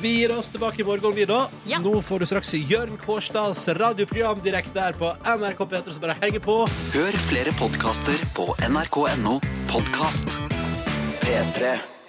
Vi gir oss tilbake i morgen, vi, da. Nå får du straks Jørn Kårstads radioprogram direkte her på NRK P3, så bare henger på. Hør flere podkaster på nrk.no podkast. P3.